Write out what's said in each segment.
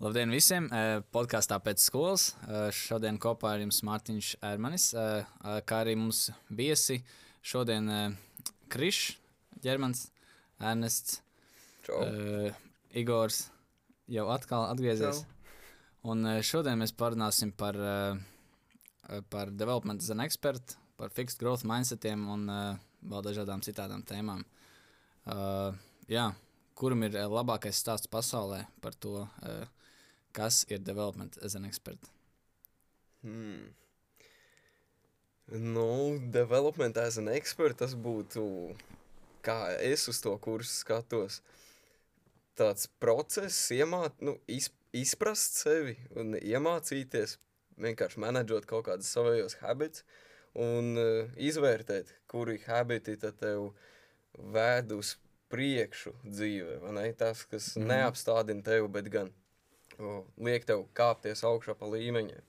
Labdien visiem! Podkāstā pēc skolas. Šodien kopā ar jums Mārtiņš Ermanis, kā arī mums viesi šodien Krišs, Ģermans, Ernests, Čau. Igors jau atkal atgriezies. Čau. Un šodien mēs parunāsim par, par development an expert, par fixed growth mindsetiem un vēl dažādām citām tēmām. Jā, kuram ir labākais stāsts pasaulē par to, uh, Kas ir development as an expert? Hmm. Nu, development as an expert, tas būtu, kā es uz to kursu skatos, tāds process, iemāt, nu, iz, izprast sevi un iemācīties, vienkārši menedžot kaut kādus savējos habits un uh, izvērtēt, kuri habiti tad tev vēd uz priekšu dzīvē, vai ne? Tas, kas mm. neapstādina tevi, bet gan liek tev kāpties augšā pa līmeņiem.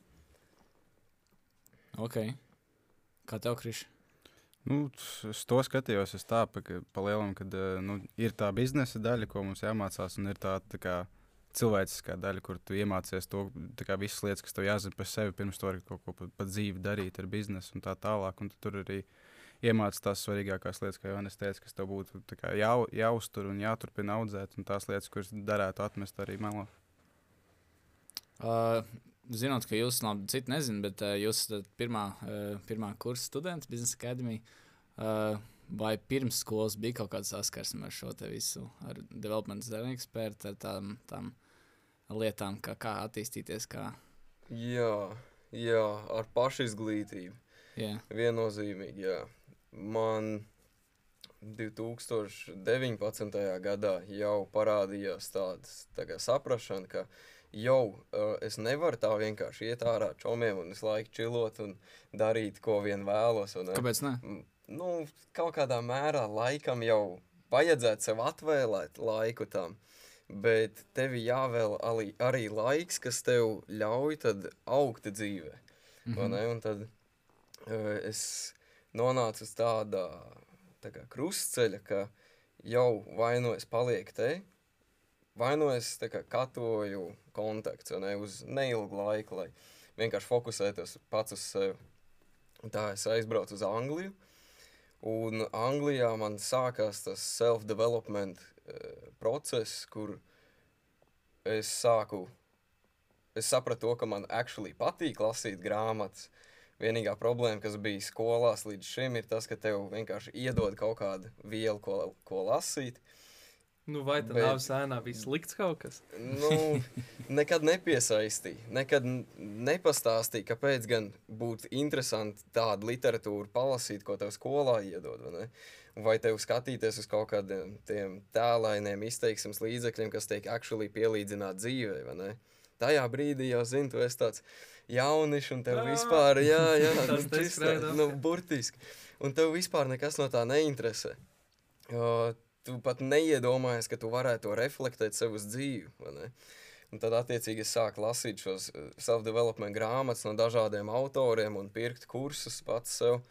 Ok. Kā tev, Kriš? Nu, es to skatījos, es tā pa, pa lielam, ka eh, nu, ir tā biznesa daļa, ko mums jāmācās, un ir tā, tā kā, cilvēciskā daļa, kur tu iemācies to kā, visas lietas, kas tev jāzina par sevi, pirms tu vari kaut ko pa, pa dzīvi darīt ar biznesu un tā tālāk. Un tu tur arī iemācās tās svarīgākās lietas, kā Jānis teica, kas tev būtu kā, jā, jāuztur un jāturpina audzēt, un tās lietas, kuras derētu atmest arī melā. Uh, zinot, ka jūs, labi, citu nezinu, bet uh, jūs esat pirmā, uh, pirmā kursa students Biznesa akadēmijā. Uh, vai pirms skolas bija kaut kāda saskarsme ar šo visu, ar development design ekspertu, ar tām, tām lietām, kā, kā attīstīties? Kā... Jā, jā, ar pašizglītību. Yeah. Viennozīmīgi, jā. Man 2019. gadā jau parādījās tāds tā saprašana, ka jau uh, es nevaru tā vienkārši iet ārā čomiem un visu laiku čilot un darīt, ko vien vēlos. Un, Kāpēc ne? Nu, kaut kādā mērā laikam jau vajadzētu sev atvēlēt laiku tam. Bet tev jāvēl arī, arī laiks, kas tev ļauj augt dzīvē. Mm -hmm. Un tad uh, es nonācu uz tāda tā kā, krustceļa, ka jau vai nu es palieku te, vai nu es kā, katoju kontakts ne, uz neilgu laiku, lai vienkārši fokusētos pats uz sevi. Tā es aizbraucu uz Angliju, un Anglijā man sākās tas self-development uh, process, kur es sāku, es sapratu to, ka man actually patīk lasīt grāmatas. Vienīgā problēma, kas bija skolās līdz šim, ir tas, ka tev vienkārši iedod kaut kādu vielu, ko, ko lasīt. Uh, Nu, vai tā nav sēnā bija slikts kaut kas? nu, nekad nepiesaistīja, nekad nepastāstīja, kāpēc gan būtu interesanti tādu literatūru palasīt, ko tev skolā iedod. Vai, vai tev skatīties uz kaut kādiem tēlainiem izteiksmes līdzekļiem, kas tiek actually pielīdzināt dzīvē. Tajā brīdī jau zini, tu esi tāds jaunišs un tev vispār, jā, jā, tas nu, čistā, nu, burtiski. Un tev vispār nekas no tā neinteresē. Uh, tu pat neiedomājies, ka tu varētu to reflektēt sev uz dzīvi. Un tad, attiecīgi, es sāku lasīt šos eh, self-development grāmatas no dažādiem autoriem un pirkt kursus pats sev,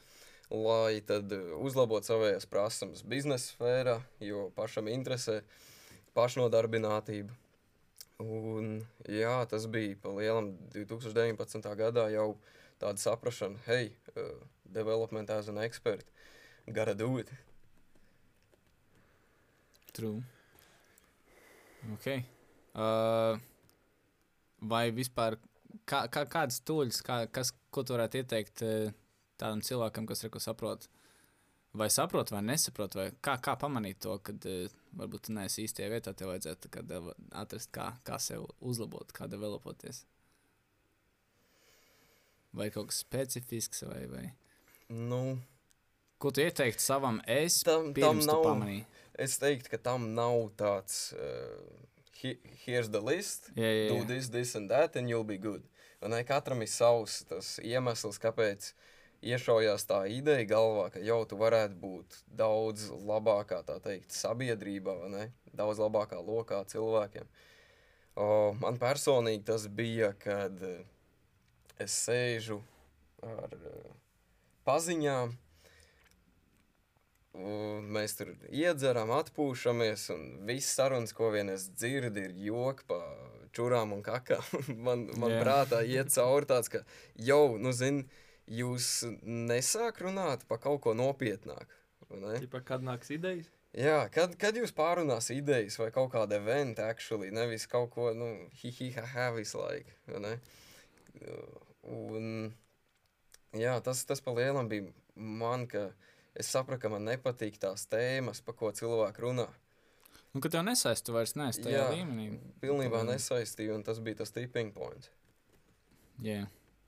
lai eh, uzlabotu savējās prasības biznesa sfērā, jo pašam interesē pašnodarbinātība. Un, jā, tas bija pa lielam 2019. gadā jau tāda saprašana, hei, uh, development as an expert, do it. True. Okay. Uh, vai vispār kā, kā, kādas tūļas, kā, kas, ko tu varētu ieteikt uh, tādam cilvēkam, kas reko saprot, vai saprot, vai nesaprot, vai kā, kā pamanīt to, kad uh, varbūt tu neesi īstajā vietā, tev vajadzētu kad, atrast, kā, kā sev uzlabot, kā developoties. Vai kaut kas specifisks, vai, vai? Nu, ko tu ieteiktu savam es, tam, pirms tam nav, tu pamanīji? Es teiktu, ka tam nav tāds, uh, here's the list, yeah, yeah, do this, this and that, and you'll be good. Un ne, katram ir savs tas iemesls, kāpēc iešaujās tā ideja galvā, ka jau tu varētu būt daudz labākā, tā teikt, sabiedrībā? Daudz labākā lokā cilvēkiem. O, man personīgi tas bija, kad es sēžu ar paziņām, Un mēs tur iedzeram, atpūšamies, un viss sarunas, ko vien es dzirdu, ir joki pa čurām un kakām. man, man Jā. prātā iet cauri tāds, ka jau, nu, zini, jūs nesāk runāt par kaut ko nopietnāku. Tipā, kad nāks idejas? Jā, kad, kad jūs pārunās idejas vai kaut kādu eventu, actually, nevis kaut ko, nu, hihi, ha, ha, visu laiku. Un, jā, tas, tas pa lielam bija man, ka es sapratu, ka man nepatīk tās tēmas, pa ko cilvēki runā. Nu, ka tev nesaist, tu vairs neesi tajā Jā, līmenī. Pilnībā Mm. nesaistīju, un tas bija tas tipping points. Jā.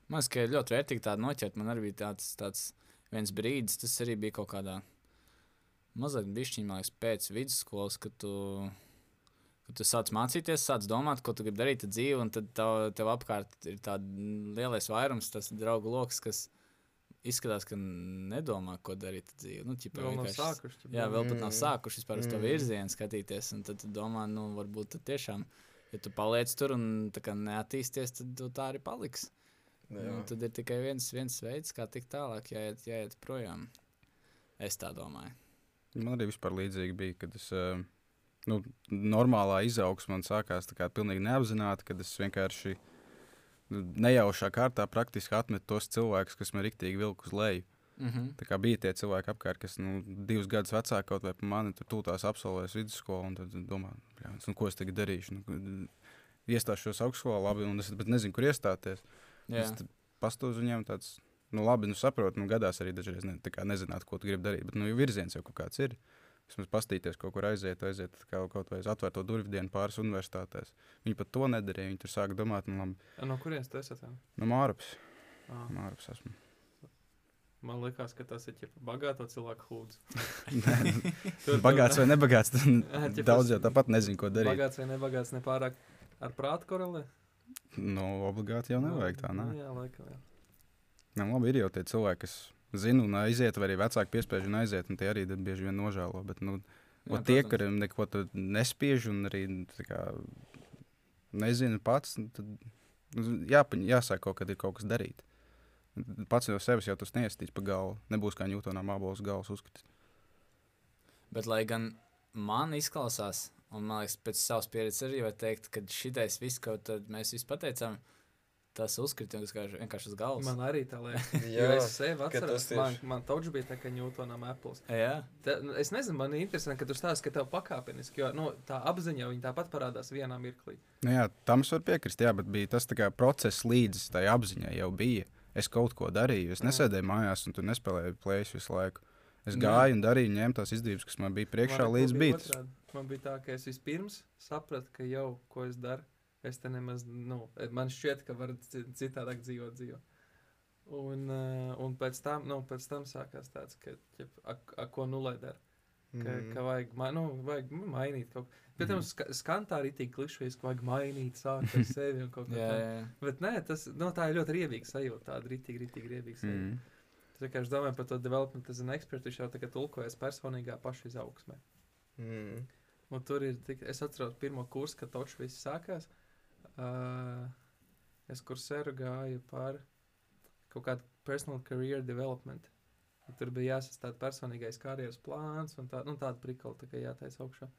Man liekas, ka ļoti vērtīgi tādu noķert. Man arī bija tāds, tāds viens brīdis, tas arī bija kaut kādā mazliet bišķiņā, man liekas, pēc vidusskolas, kad tu, kad tu sāc mācīties, sāc domāt, ko tu gribi darīt ar dzīvi, un tad tev, tev apkārt ir tāds lielais vairums, tas draugu lokus, kas izskatās, ka nedomā, ko darīt ar dzīvi. Nu, ķipa, Vēl nav vienkārši- sākuši. ķipa. Jā, vēl pat nav Mm. sākuši vispār uz to Mm. virzienu skatīties. un Tad tu domā, nu, varbūt tad tiešām, ja tu paliec tur un tā kā neattīsties, tad tu tā arī paliksi. Un tad ir tikai viens, viens veids, kā tikt tālāk, jāiet, jāiet projām. Es tā domāju. Man arī vispār līdzīgi bija, kad es. eh, Nu, normālā izaugsme man sākās tā kā pilnīgi neapzināti, kad es vienkārši nu, nejaušā kārtā praktiski atmetu tos cilvēkus, kas man riktīgi vilka uz leju. Mm -hmm. Tā kā bija tie cilvēki apkārt, kas nu, divus gadus vecāki kaut vai par mani tur tūlās absolvēs vidusskolu, un tad domā, "Bļāns, nu, ko es tagad darīšu. Nu, iestāšos augstskolā, labi, un es bet nezinu, kur iestāties. Jā, Es pastāvu viņiem tāds, nu, labi, nu, saprotu, nu, gadās arī dažreiz ne, nezināt, ko tu gribi darīt, bet, nu, virziens jau kaut kāds ir. Vismaz pastīties, kaut kur aiziet, aiziet kā, kaut vai uz atvērto durvju dienu pāris universitātēs. Viņi pat to nedarīja. Viņi tur sāka domāt, nu, labi, No kurienes tu esi? atnācis? nu, māraps. Ah, Māraps esmu. Man liekas, ka tas ir ķipa bagāto cilvēku hūds. Nu, Bagāts vai nebagāts, tad ķipa, daudz jau tāpat nezinu, ko darīt. Bagāts vai nebagāts, nepārāk ar prātu korelē? Nu, obligāti jau nevajag tā, nē. Nu, jā, laikam, jā. Nu, labi, ir jau tie cilvēki, kas zina un aiziet, vai arī vecāki piespiež un aiziet, un tie arī bieži vien nožēlo. Bet, nu, Jā, tie, protams. kuriem neko nespiež un arī tā kā, nezina pats, nu, tad nu, jāpaņ, jāsāk kaut kad ir kaut kas darīt. Pats no sevis jau tas neiestīs pa galvu. Nebūs kā ņūtonā mābolas galvas uzskatīt. Bet, lai gan man izklausās, un man liekas, pēc savas pieredzes arī var teikt, ka šitais viss, ko tad mēs visi pateicām, tas uzkrita vienkārši, vienkārši uz galvas. Man arī tā liekas. Jo Jā, es sev atceros, man, man tauts bija tā, ka Newtonam Apple. Jā, Te, nu, es nezinu, man ir interesanti, ka tu stāsti, ka tev pakāpeniski, jo nu, tā apziņa viņa tāpat parādās vienā mirklī. Nu, jā, tam es varu piekrist, jā, bet bija tas tā kā process līdz tai apziņai jau bija. Es kaut ko darīju, es Jā. nesēdēju mājās un tur nespēlēju plēšņus visu laiku. Es Jā. gāju un darīju, ņēmu tās izdevības, kas man bija priekšā, Man līdz bija otrādi. Man bija tā, ka es vispirms sapratu, ka jau ko es daru. Es te nemaz, nu, man šķiet, ka var ci- citādāk dzīvot dzīvo. Un, uh, un pēc, tam, nu, pēc tam sākās tāds, ka, ja, a, a, ko nu lai dara. Ka, Mm. ka vajag, ma nu, vajag mainīt kaut ko. Pēc tam Mhm. ska skan tā arī tik klišejiski, ka vajag mainīt, sākt ar sevi un kaut ko tādu. Bet nē, tas nu, tā ir ļoti riebīga sajūta. Tāda rītīgi, rītīgi riebīga sajūta. Mm. Mm. Es vienkārši domāju par to development, as an expert, viņš jau tagad tulkojas personīgā pašizaugsmē. Mm. Un tur ir tik, es atceros pirmo kursu, kad točs viss sākās. Uh, es kursēru gāju par kaut kādu personal career development. Tur bija jāsastāv personīgais karjeras plāns un tā, nu, tāda prikala tā kā jātaisa augšā.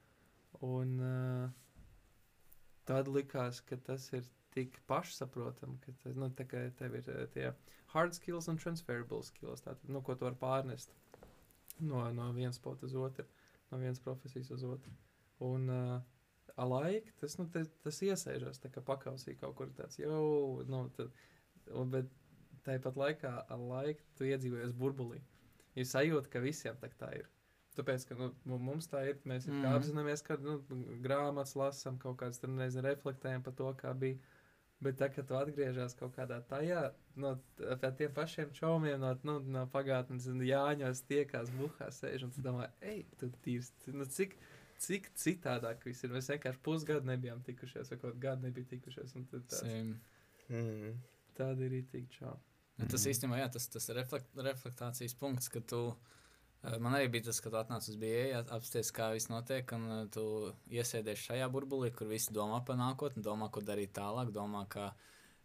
Un uh, tad likās, ka tas ir tik pašsaprotami, ka tas, nu, tā kā tev ir tie hard skills un transferable skills, tātad, nu, ko tu vari pārnest no, no vienas spotas uz otru, no vienas profesijas uz otru. Un uh, laika tas, nu, te, tas iesēžas, tā kā pakausī kaut kur tāds jau, nu, tad, un, bet tāpat laikā ar laiku tu iedzīvojies burbulī. Ir sajūta, ka visiem tā, tā ir. Tāpēc, ka nu, mu- mums tā ir, mēs mm. Apzināmies, ka nu, grāmatas lasām, kaut kādas tur nezinu, reflektējam par to, kā bija. Bet tā, kad tu atgriežas kaut kādā tajā, no tiem pašiem čomiem, no, nu, no pagātnes, un Jāņos tiekās buhā sēž, un tu domā, ej, tu tīrs, nu, cik, cik citādāk viss ir. Mēs vienkārši pusgadu nebijām tikušies, vai kaut gadu nebija tikušies, un tad tāds. Mm. tāda ir tik čau. Nu, Tas Mhm. īstenībā, jā, tas, tas reflekt, reflektācijas punkts, ka tu, eh, man arī bija tas, ka tu atnāc uz BA, apsties, kā viss notiek, un eh, tu iesēdies šajā burbulī, kur visi domā par nākotni, domā, ko darīt tālāk, domā, kā,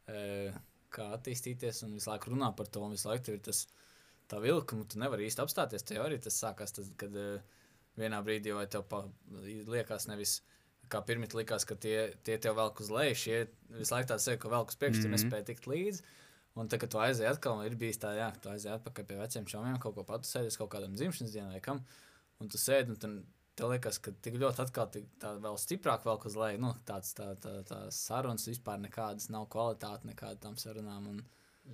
eh, kā attīstīties, un visu laiku runā par to, un visu laiku tev ir tas, tā vilka, un tu nevari īsti apstāties, tev arī tas sākās, tas, kad eh, vienā brīdī vai tev pa, liekas nevis, kā pirmie likās, ka tie, tie tev velk uz leju, šie visu laiku tādi sevi, ka velk uz priekšu, tu Mhm. nespēji tikt līdzi. Un tad, kad tu aizēji atkal, ir bijis tā, jā, ka tu aizēji atpakaļ pie veciem čomiem, kaut ko patusēties, kaut kādam dzimšanas dienai, kam. Un tu sēdi, un tad tev liekas, ka tik ļoti atkal tik, tā vēl stiprāk velk uz leju. Nu, tāds tā, tā, tā sarunas vispār nekādas nav kvalitāte nekādām sarunām. Un,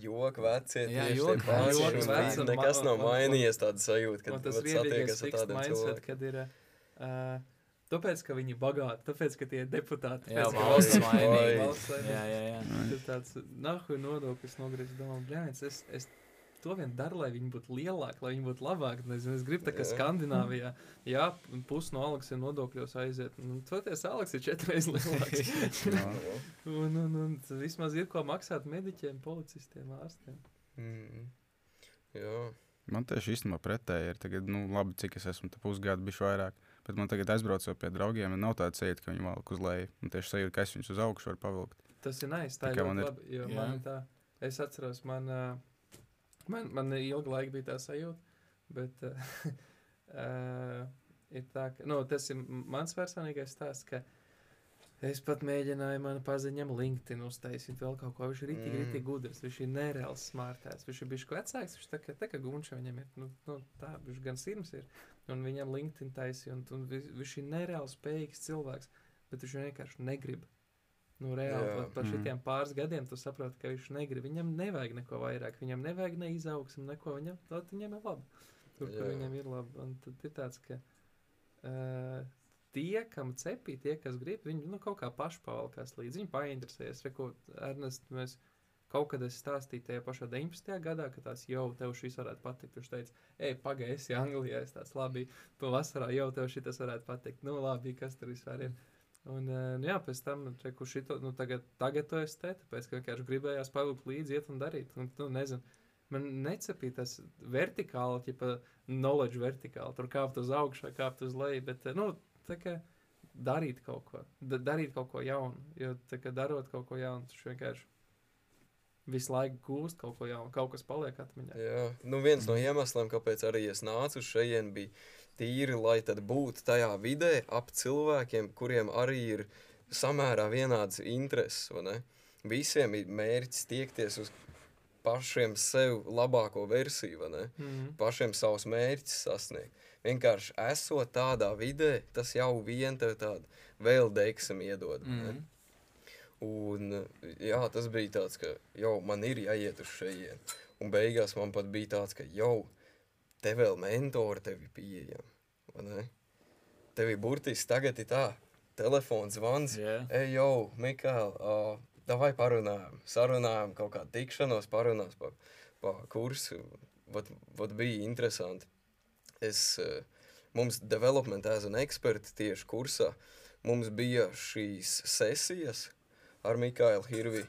Joki vecie, Jā, tieši joki veci, Nekas nav mainījies tāda sajūta, kad tas satiekas ar tādiem mindset, cilvēkiem. kad ir. Uh, Tāpēc, ka viņi ir bagāti, tāpēc, ka tie ir deputāti. jā, tāpēc, valsts mainīga. Jā, jā, jā. Tas tāds nahuļu nodoklis nogriezt domā, bļāņas, es, es to vien daru, lai viņi būtu lielāki, lai viņi būtu labāki. Nezinu, es gribu tā kā Jā. Skandināvijā, jā, pusi no algas ir nodokļos aiziet. Nu, toties algas ir četreiz lielāks. Un, un, un vismaz ir ko maksāt mediķiem, policistiem, ārstiem. Mm. Jā, Man tieši īstenībā pretēji ir. Tagad, nu, labi, cik es esmu pusgadu bijis vairāk. Bet man tagad aizbraucot pie draugiem, nav tāda sajūta, ka viņi valk uz leju. Man tieši sajūta, ka es viņus uz augšu varu pavilkt. Tas ir nice. Tā Tā ir labi. Jo Jā. man tā, es atceros, man, ā, man, man ilgu laiku bija tā sajūta, bet ā, ir tā, ka, nu, tas ir mans personīgais stāsts, ka es pat mēģināju manu paziņam LinkedIn uztaisīt vēl kaut ko. Viņš ir rītīgi, Mm. rītīgi gudrs, viņš ir nereāls smartēs, viņš ir bijis vecāks, viņš tā kā, tā kā gunča viņam ir, nu, nu tā, viņš gan sirds ir, un viņam LinkedIn taisīja, un, un vi- viņš ir nereāls spējīgs cilvēks, bet viņš vienkārši negrib. Nu, reāli Jā. par, par Mhm. šitiem pāris gadiem tu saproti, ka viņš negrib. Viņam nevajag neko vairāk, viņam nevajag ne izaugsmu, neko. Viņam, tad viņam ir labi. Tur, kur Jā. viņam ir labi. Un tad ir tāds, ka uh, tie, kam cepī, tie, kas grib, viņi nu, kaut kā paši pavalkās līdzi. Viņi painteresējas. Re, ko, Ernest, mēs kaut kad es stāstīju tajā pašā 19. gadā, ka tās jau tev šis varētu patikt. Viņš teica, ej, pagaidi, esi Anglijā, es tāds labi, pavasarā jau tev šis varētu patikt. Nu, labi, kas tur vispār ir. Un, eh, nu, jā, pēc tam, reku, šito, nu, tagad, tagad to es te, tāpēc, ka vienkārši gribējās palūkt līdzi, iet un darīt. Un, nu, nezinu, man necepīja tas vertikāli, ja knowledge vertikāli, tur kāpt uz augšu kāpt uz leju, bet, eh, nu, tā kā darīt kaut ko, da, darīt kaut ko jaunu, jo, tā kā darot kaut ko jaunu, tas vienkārši visu laiku gūst kaut ko jaunu, kaut kas paliek atmiņā. jā. Nu, viens no iemesliem, kāpēc arī es nācu uz šejienes, bija tīri, lai tad būtu tajā vidē ap cilvēkiem, kuriem arī ir samērā vienāds intereses. ne? Visiem ir mērķis tiekties uz pašiem sev labāko versiju, ne? Mm. pašiem savus mērķus sasniegt. Vienkārši esot tādā vidē, tas jau vien tev tādu vēl deksam iedod. Mm. Mm. Un, jā, tas bija tāds, ka jau man ir jāiet uz šejienes. Un beigās man pat bija tāds, ka jau te vēl mentori tevi pieejami. Tev ir burtiski tagad ir tā, telefons zvans, Jā. Ej, jau, Mikāl, uh, vai parunājam, sarunājam kaut kādu tikšanos, parunās par pa kursu. Vat, vat bija interesanti. Es, uh, mums development as an expert tieši kursā, mums bija šīs sesijas ar Mikālu Hirvi,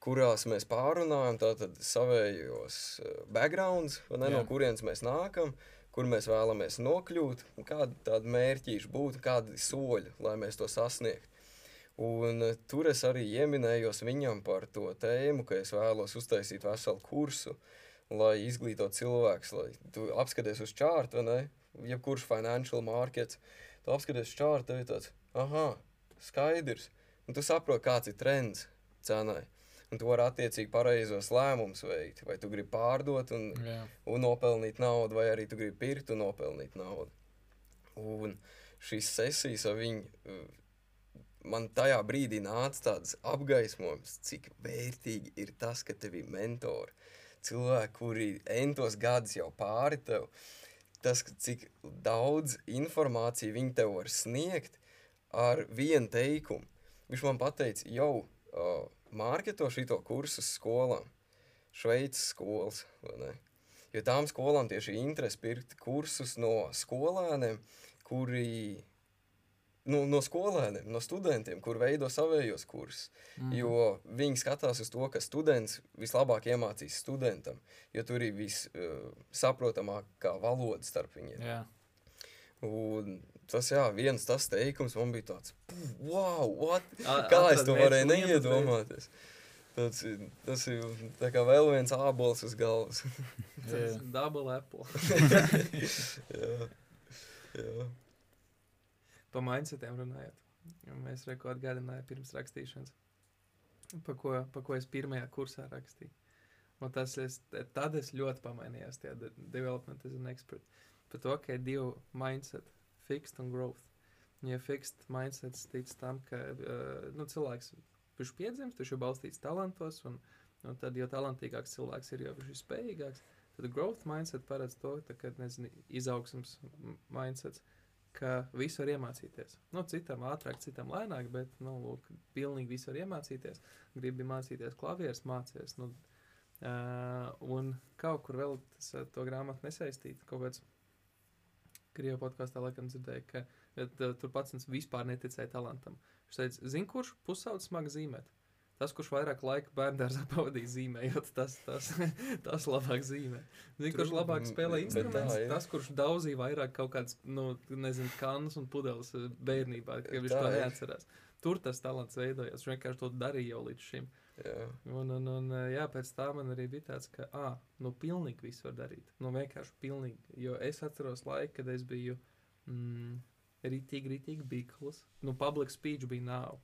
kurās mēs pārunājam tātad savējos uh, backgrounds, ne, no kurienes mēs nākam, kur mēs vēlamies nokļūt, un kādi tādi mērķīši būtu, kādi soļi, lai mēs to sasniegtu. Un eh, tur es arī ieminējos viņam par to tēmu, ka es vēlos uztaisīt veselu kursu, lai izglītotu cilvēkus, lai tu apskaties uz čārtu, vai ne? Jebkurš financial markets, tu apskaties uz čārtu, tev ir tāds, aha, skaidrs. Un tu saproti, kāds ir trends cenai. Un tu vari attiecīgi pareizos lēmumus veikt. Vai tu gribi pārdot un Jā. un nopelnīt naudu, vai arī tu gribi pirkt un nopelnīt naudu. Un šīs sesijas ar viņu, man tajā brīdī nāca tāds apgaismojums, cik vērtīgi ir tas, ka tev ir mentori. Cilvēki, kuri entos gadus jau pāri tev, tas, cik daudz informāciju viņi tev var sniegt ar vienu teikumu. Viņš man teica, jau uh, mārketo šito kursu skolām. Šveices skolas. vai ne? Jo tām skolām tieši ir interese pirkt kursus no skolēniem, kuri. Nu, no skolēniem, no studentiem, kur veido savējos kursus. Mm. Jo viņi skatās uz to, ka students vislabāk iemācīs studentam, jo tur ir vissaprotamākā uh, valoda starp viņiem. Jā. Un tas, jā, viens tas teikums man bija tāds, wow, what? A- kā es to varēju neiedomāties. Tas, tas ir tā kā vēl viens ābols uz galvas. Double apple. jā, jā. Pa mindsetiem runājot. Un mēs reko atgādināju pirms rakstīšanas, pa ko, pa ko es pirmajā kursā rakstīju. Un tas es, tad es ļoti pamainījos tajā de- development as an expert. Par to, ka ir divi mindset, fixed un growth. Ja fixed mindsets tic tam, ka uh, nu, cilvēks viņš piedzimst, viņš ir balstīts talantos, un, un tad, jo talantīgāks cilvēks ir, jo viņš ir spējīgāks, tad growth mindset paredz to, ka, m- mindsets, ka visu var iemācīties. Nu, citam ātrāk, citam lēnāk, bet, nu, lūk, pilnīgi visu var iemācīties. Gribi mācīties klavierus, mācies, nu, uh, un kaut kur vēl tas, ar to grāmatu nesaistīt, kaut kāds Krievu podkāstā laikam dzirdēju, ka uh, tur pats vispār neticēja talantam. Viņš teica, zini, kurš pusaudzis smagi zīmēt? Tas, kurš vairāk laika bērngārzā pavadīja zīmējot, tas, tas, tas labāk zīmē. Zini, kurš labāk spēlē bet instrumentus, tas, kurš daudzīja vairāk kaut kādas, nu, nezinu, kanus un pudeles uh, bērnībā, ka viņš Tā to neatcerās. Tur tas talants veidojās. Viņš vienkārši to darīja jau līdz šim. Jā. Un, un, un uh, jā, pēc tam man arī bija tāds, ka, ah, nu, pilnīgi viss var darīt. Nu, vienkārši pilnīgi. Jo es atceros laiku, kad es biju mm, rītīgi, rītīgi bikls. Nu, public speech bija nav.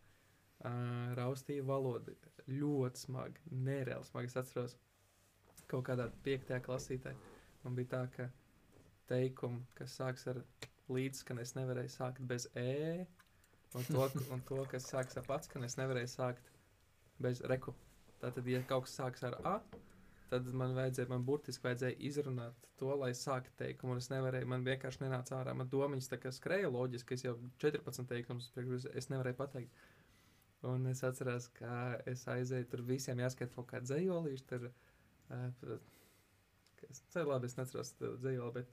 Uh, raustīja valodu ļoti smagi, nereāli smagi. Es atceros, kaut kādā piektajā klasītē man bija tā, ka teikumu, kas sāks ar līdzskan, es nevarēju sākt bez e, un to, un to kas sāks ar pats, ka es nevarēju sākt bez reku. Tātad, ja kaut kas sāks ar A, tad man vajadzēja, man burtiski vajadzēja izrunāt to, lai sāktu teikumu. Un es nevarēju, man vienkārši nenāca ārā. Man domiņas tā kā skrēja loģiski, es jau 14 teikumus priekš, es nevarēju pateikt. Un es atceros, ka es aizēju tur visiem jāskat kaut kāda dzējolīša. Tur, uh, es, tā labi, es neatceros dzējoli, bet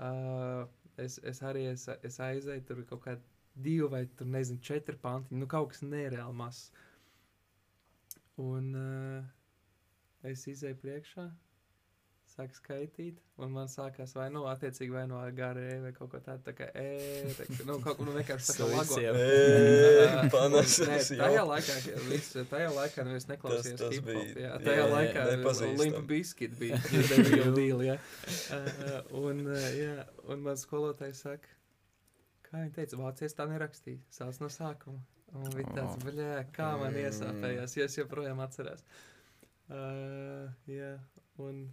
uh, es, es arī es, es aizēju tur kaut kādi divi vai tur nezinu, četri panti. Nu, kaut kas nereāli mazs. Un uh, es izēju priekšā, sāku skaitīt, un man sākās vai nu attiecīgi vai no garē, vai kaut ko tādu, tā kā e, tā, kā, nu, kaut ko nu, vienkārši tā kā lago. Visiem. Ē, panes, Nē, tajā laikā, viss, tajā laikā nu, es neklausījos tas hip-hop, bija- jā, jā, tajā jā, laikā. Limpa Biskit bija the real deal, jā. Uh, un, uh, jā, un man skolotājs saka, kā viņi teica, vācies tā nerakstīja, sāc no sākuma. Un man bija tāds, bļē, kā man Mm. iesāpējās, ja es joprojām atceros. Uh, jā, un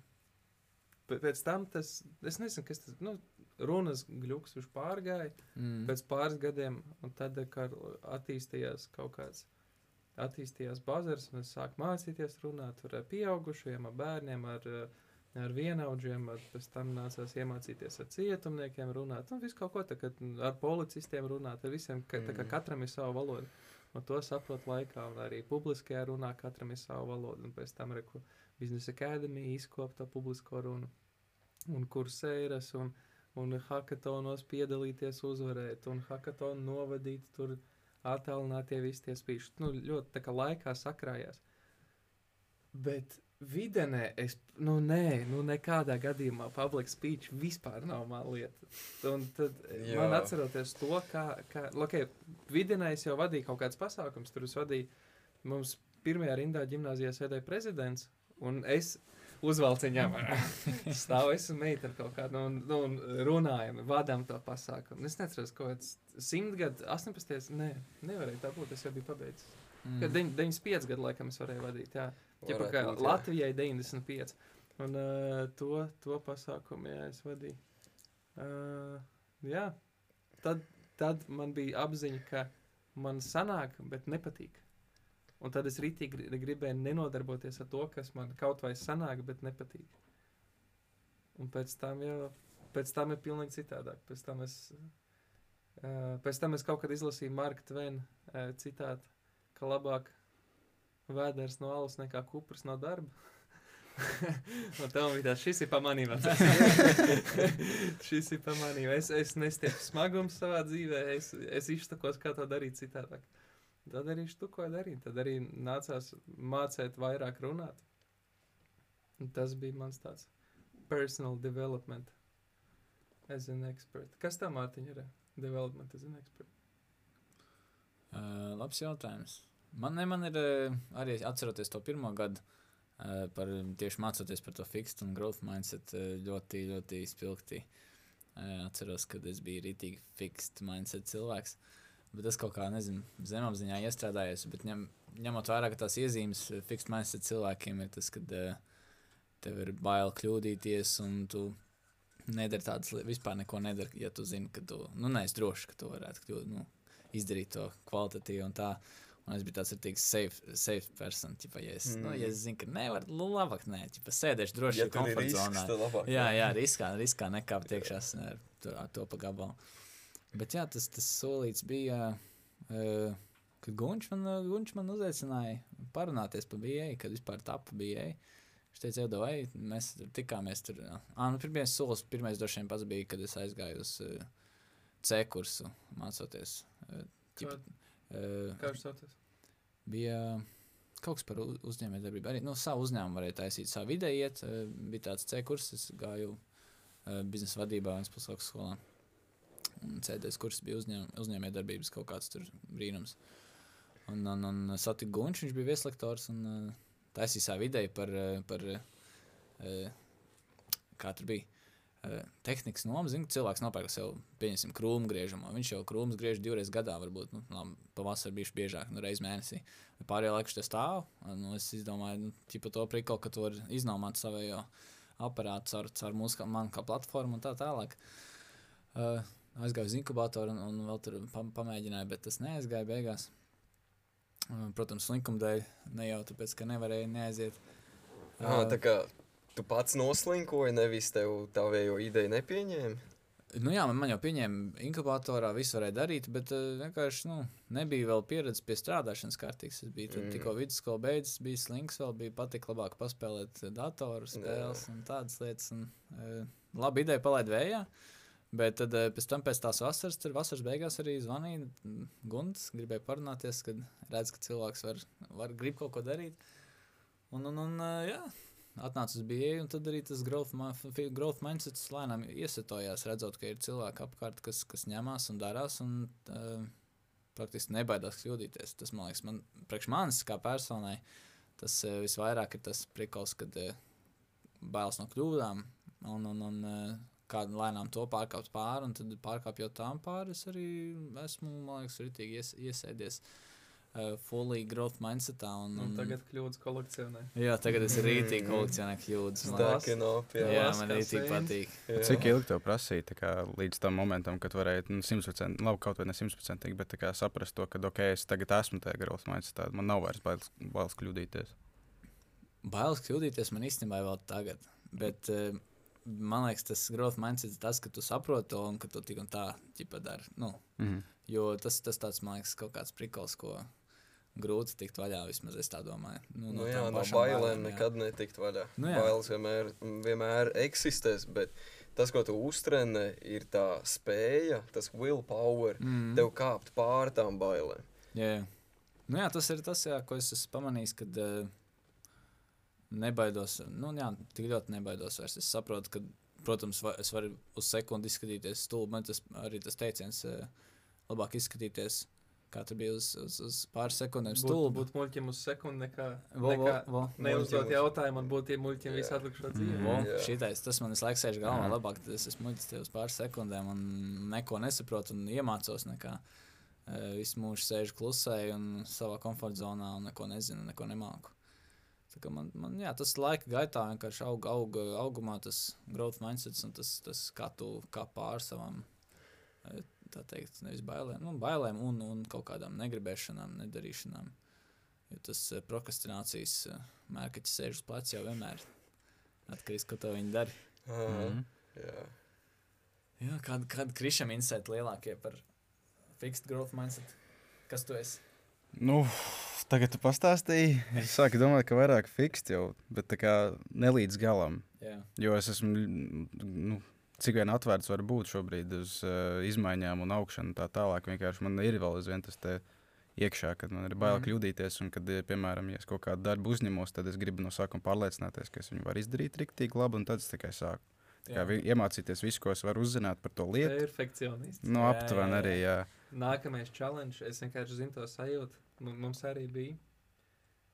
pē- pēc tam tas, es nezinu, kas tas, nu, runas gļuks viņš pārgāja, Mm. pēc pāris gadiem, un tad, kad attīstījās kaut kāds, attīstījās bazars, un es sāku mācīties runāt ar pieaugušiem, ar bērniem, ar, eh, ar vienaudžiem, ar, pēc tam nācās iemācīties ar cietumniekiem runāt, un visu kaut ko tā, ar policistiem runāt, ar visiem, ka, tā kā Mm. katram ir sava valoda. Un to saprot laikā, un arī publiskajā runā katram ir sava valoda, un pēc tam arī biznesa akadēmija izkop to publisko runu, un kursēras, un, un hackathonos piedalīties, uzvarēt, un hackathonu novadīt, tur attālinātie visi tie spīši. Nu, ļoti tā kā laikā sakrājās. Bet videnē es, nu, nē, nu, nekādā gadījumā public speech vispār nav man lieta. Un tad Jā. man atceroties to, kā, kā okay, videnē es jau vadīju kaut kāds pasākums, tur es vadīju, mums pirmajā rindā ģimnāzijā sēdēja prezidents, un es uzvalciņām stāvu, es un meitene kaut kādu, nu, un, nu, un runājam, vadām to pasākumu. Es neceros, kaut kāds simt gadu, 18, nē, nevarēja tā būt, es jau biju pabeidzis. Mm. Kad deņ- 95 gadu laikam es varēju vadīt, jā. Varētu kā būt, jā. Latvijai 95. Un uh, to, to pasākumu, jā, es vadīju. Uh, jā, tad, tad man bija apziņa, ka man sanāk, bet nepatīk. Un tad es rītīgi gri- gribēju nenodarboties ar to, kas man kaut vai sanāk, bet nepatīk. Un pēc tam jau, pēc tam ir pilnīgi citādāk. Pēc tam es, uh, pēc tam es kaut kad izlasīju Marka Tvena uh, citātu, ka labāk vēders no alus nekā kupras no darba. Un tā bija tā, šis ir pamanījums. šis ir pamanījums. Es, es nestiepu smagumu savā dzīvē, es, es izsakos, kā to darīt citādāk. Tad arī tu ko darīt. Tad arī nācās mācīt vairāk runāt. Un tas bija mans tāds personal development as an expert. Kas tā Mārtiņa ir? Development as an expert. Uh, labs jautājums. Man, ne, man ir uh, arī atceroties to pirmo gadu, uh, par, tieši mācoties par to fixed un growth mindset, uh, ļoti, ļoti spilgti. Uh, atceros, kad es biju rītīgi fixed mindset cilvēks. Bet tas kaut kā, nezinu, zemapziņā iestrādājies. Bet ņem, ņemot vērā, ka tās iezīmes fiksēt mindset cilvēkiem ir tas, ka uh, tev ir bail kļūdīties un tu nedari tādas lietas, vispār neko nedari, ja tu zini, ka tu nu, neesi drošs, ka tu varētu kļūt, nu, izdarīt to kvalitatīvi un tā. Un es biju tāds rītīgs safe, safe person. Ķipa, ja, es, mm. nu, ja es zinu, ka nevaru, nu, labāk nē, ķipa, sēdēšu droši Ja ir komforta zonā. labāk. Jā, jā, riskā, riskā nekāpt iekšā ar to, to pa gabalu. Bet jā, tas, tas solīts bija, uh, kad Gunčs man, Gunč man uzaicināja parunāties par BA, kad vispār tapa BA. Viņš teica, jau vai mēs tur tikāmies tur. Ah, nu, pirmais solis, pirmais droši vien pats bija, kad es aizgāju uz uh, C kursu mācoties. Uh, ķipa, uh, Kā viņš saucas? bija kaut kas par uzņēmējdarbību. Arī nu, savu uzņēmumu varēja taisīt, savu vidē iet. eh, Bija tāds C kurs, es gāju uh, biznesa vadībā Vēnspils augstskolā. Un CDS kurs bija uzņēm, uzņēmējdarbības kaut kāds tur brīnums. Un, un, un satiku Gunču, viņš bija vieslektors un taisīja savu ideju par, eh, par kā tur bija. Uh, tehnikas nomu, zinu, cilvēks nopērk sev, pieņemsim, krūmu griežamo. Viņš jau krūmus griež divreiz gadā, varbūt, nu, labi, pavasarī bijuši biežāk, nu, reiz mēnesī. Pārējā laikā tas stāv. Nu, es domāju, nu, ķipa to prikolu, ka tu vari iznomāt savējo aparātu caur, caur mūsu man kā platformu un tā tālāk. Uh, aizgāju uz inkubatoru un, un vēl tur pam, pamēģināju, bet tas neaizgāja beigās. Uh, protams, likuma dēļ, ne jau tāpēc, ka nevarēja neaiziet. Ah, tā kā tu pats noslinkoji, nevis tev tavējo ideju nepieņēma. Nu, jā, man, man jau pieņēma inkubatorā, visu varēja darīt, bet uh, vienkārši nu, nebija vēl pieredze pie strādāšanas kārtīgas. Es biju mm. Tikko vidusskola beidzis, bija slinks, vēl bija patīk labāk paspēlēt eh, datoru spēles un tādas lietas. Un, uh, labi ideja palaid vējā. Bet tad pēc tam, pēc tās vasaras, tur vasaras beigās arī zvanīja mm, Gunts. Gribēja parunāties, kad redz, ka cilvēks var, var grib kaut ko darīt. Un, un, un jā, atnāca uz BA, un tad arī tas growth, growth mindset lēnām iesaistojās, redzot, ka ir cilvēki apkārt, kas, kas ņemās un darās, un uh, praktiski nebaidās kļūdīties. Tas, man liekas, man, priekš manis kā personai, tas uh, visvairāk ir tas prikals, kad uh, bailes no kļūdām, un, un, un uh, kādu lēnām to pārkāpt pāri, un tad pārkāpjot tām pāri, es arī esmu, man liekas, ritīgi ies, iesēdies uh, fully growth mindsetā. Un, Un un, tagad kļūdas kolekcionē. Jā, tagad es rītīgi kolekcionēju kļūdas. man. Stacking up, jā. Jā, man sēns. patīk. jā. Cik ilgi tev prasīja tā kā, līdz tam momentam, kad varēji nu, 100%, labi, kaut vai ne 100%, bet kā saprast to, ka, ok, es tagad esmu tajā mācīties, tad man nav vairs bailes, bailes kļūdīties. Bailes kļūdīties man īstenībā vēl tagad. Bet uh, man liekas, tas growth mindset ir tas, ka tu saproti to un ka tu tik un tā ķipa dari. Nu, Mhm. jo tas, tas tāds, man liekas, kaut kāds prikals, ko grūti tikt vaļā, vismaz es tā domāju. Nu, Nu, jā, no bailēm nekad netikt vaļā. Nu, jā. Bailes vienmēr, vienmēr eksistēs, bet tas, ko tu uztrenē, ir tā spēja, tas willpower, Mm. tev kāpt pāri tām bailēm. Jā, jā. Nu, jā, tas ir tas, jā, ko es esmu pamanījis, kad uh, nebaidos. Nu, jā, tik ļoti nebaidos vairs. Es saprotu, ka, protams, va, es varu uz sekundi izskatīties stulbi. Man tas arī tas teiciens, uh, labāk izskatīties, kā tur bija uz, uz, uz pāris sekundēm Būt, stulbi. būt muļķim uz sekundi, nekā, Vo, vo, nekā vo. neuzdot Muļķim uz- jautājumu un būt tiem muļķiem visu atlikušo Mm. dzīvi. Vo, Jā. šitais, tas man visu laiku sēž galvā. Jā. Labāk, tad es esmu muļķis te uz pāris sekundēm un neko nesaprotu un iemācos. Nekā. Visu mūžu sēžu klusēju un savā komforta zonā un neko nezinu, neko nemāku. Man, man, jā, tas laika gaitā vienkārši aug, aug, augumā, tas growth mindset un tas, tas kā tu kā pār savām, tā teikt, nevis bailēm, nu, bailēm un, un kaut kādām negribēšanām, nedarīšanām. Jo tas eh, prokrastinācijas eh, mērķis sēž uz pleca jau vienmēr. Atkarīgs, ko to viņi dara. Aha, Mhm. jā. Jā, kāda kād krišam insight lielākie par fixed growth mindset? Kas tu esi? Nu, tagad tu pastāstīji. Es sāku domāt, ka vairāk fikst jau, bet tā kā ne līdz galam. Jā, Jo es esmu, nu, cik vien atvērts var būt šobrīd uz uh, izmaiņām un augšanu tā tālāk. Vienkārši man ir vēl aizvien tas iekšā, kad man ir bail mm. kļūdīties. Un, kad, eh, piemēram, ja es kaut kādu darbu uzņemos, tad es gribu no sākuma pārliecināties, ka es viņu varu izdarīt rīktīgi labi, un tad es tikai sāku. Tā Kā, vi- iemācīties visu, ko es varu uzzināt par to lietu. Perfekcionists. Nu, Jā, aptuveni arī, jā. Nākamais challenge, es vienkārši zinu to sajūtu. M- Mums arī bija.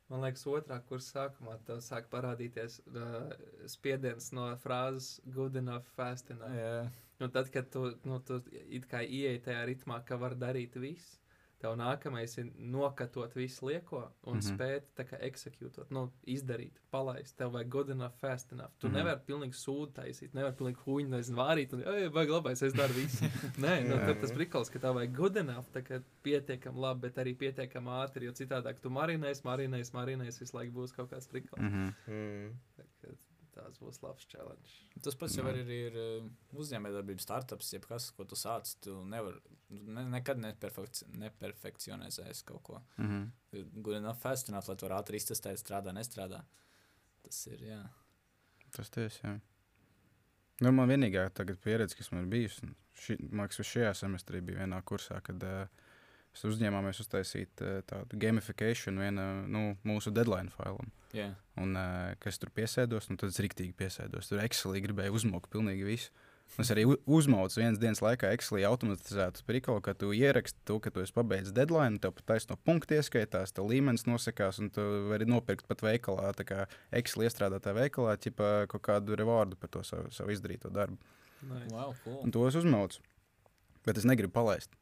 Man liekas, otrā kursa sākumā tā sāk parādīties uh, spiediens no frāzes good enough, fast enough. jā. Nu, tad, kad tu, nu, tu it kā ieej tajā ritmā, ka var darīt visu, Tev nākamais ir nokatot visu lieko un mm. -hmm. spēt tā kā exekūtot, nu, izdarīt, palaist. Tev vajag good enough, fast enough. Tu mm. -hmm. nevari pilnīgi sūdu taisīt, nevari pilnīgi huņu, nezinu, vārīt, un, ej, vajag labais, es daru visu. Nē, nu, Jā. tad tas prikals, ka tev vajag good enough, tā kā pietiekam labi, bet arī pietiekam ātri, jo citādāk tu marinēs, marinēs, marinēs, visu laiku būs kaut kāds prikals. Mm. Mhm. Mm. Tās būs labs challenge. Tas pats jau arī ir uh, uzņēmējdarbības startups, jebkas, ko tu sāc. Tu nevari ne, nekad neperfekci, neperfekcionēsies kaut ko. Mhm. Good enough, fast enough, lai to var ātri iztestēt, strādā, nestrādā. Tas ir, jā. Tas tiesa, jā. Nu, man vienīgā tagad pieredze, kas man ir bijusi, ši, man liekas, šajā semestrī bija vienā kursā, kad uh, mēs uzņēmāmies uztaisīt uh, tādu gamification viena, nu, mūsu deadline failam. jā. Un, uh, kas tur piesēdos, un tad es rīktīgi piesēdos. Tur Excelī gribēju uzmokt pilnīgi visu. Es arī uzmaucu vienas dienas laikā Excelī automatizētu prikolu, ka tu ieraksti to, ka tu esi pabeidzis deadline, tev pat taisno punktu ieskaitās, tev līmenis nosakās, un tu vari nopirkt pat veikalā, tā kā Excel iestrādātā veikalā, ķipa kaut kādu rewardu par to savu, savu izdarīto darbu. Nice. Wow, cool. Un to es uzmaucu. Bet es negribu palaist.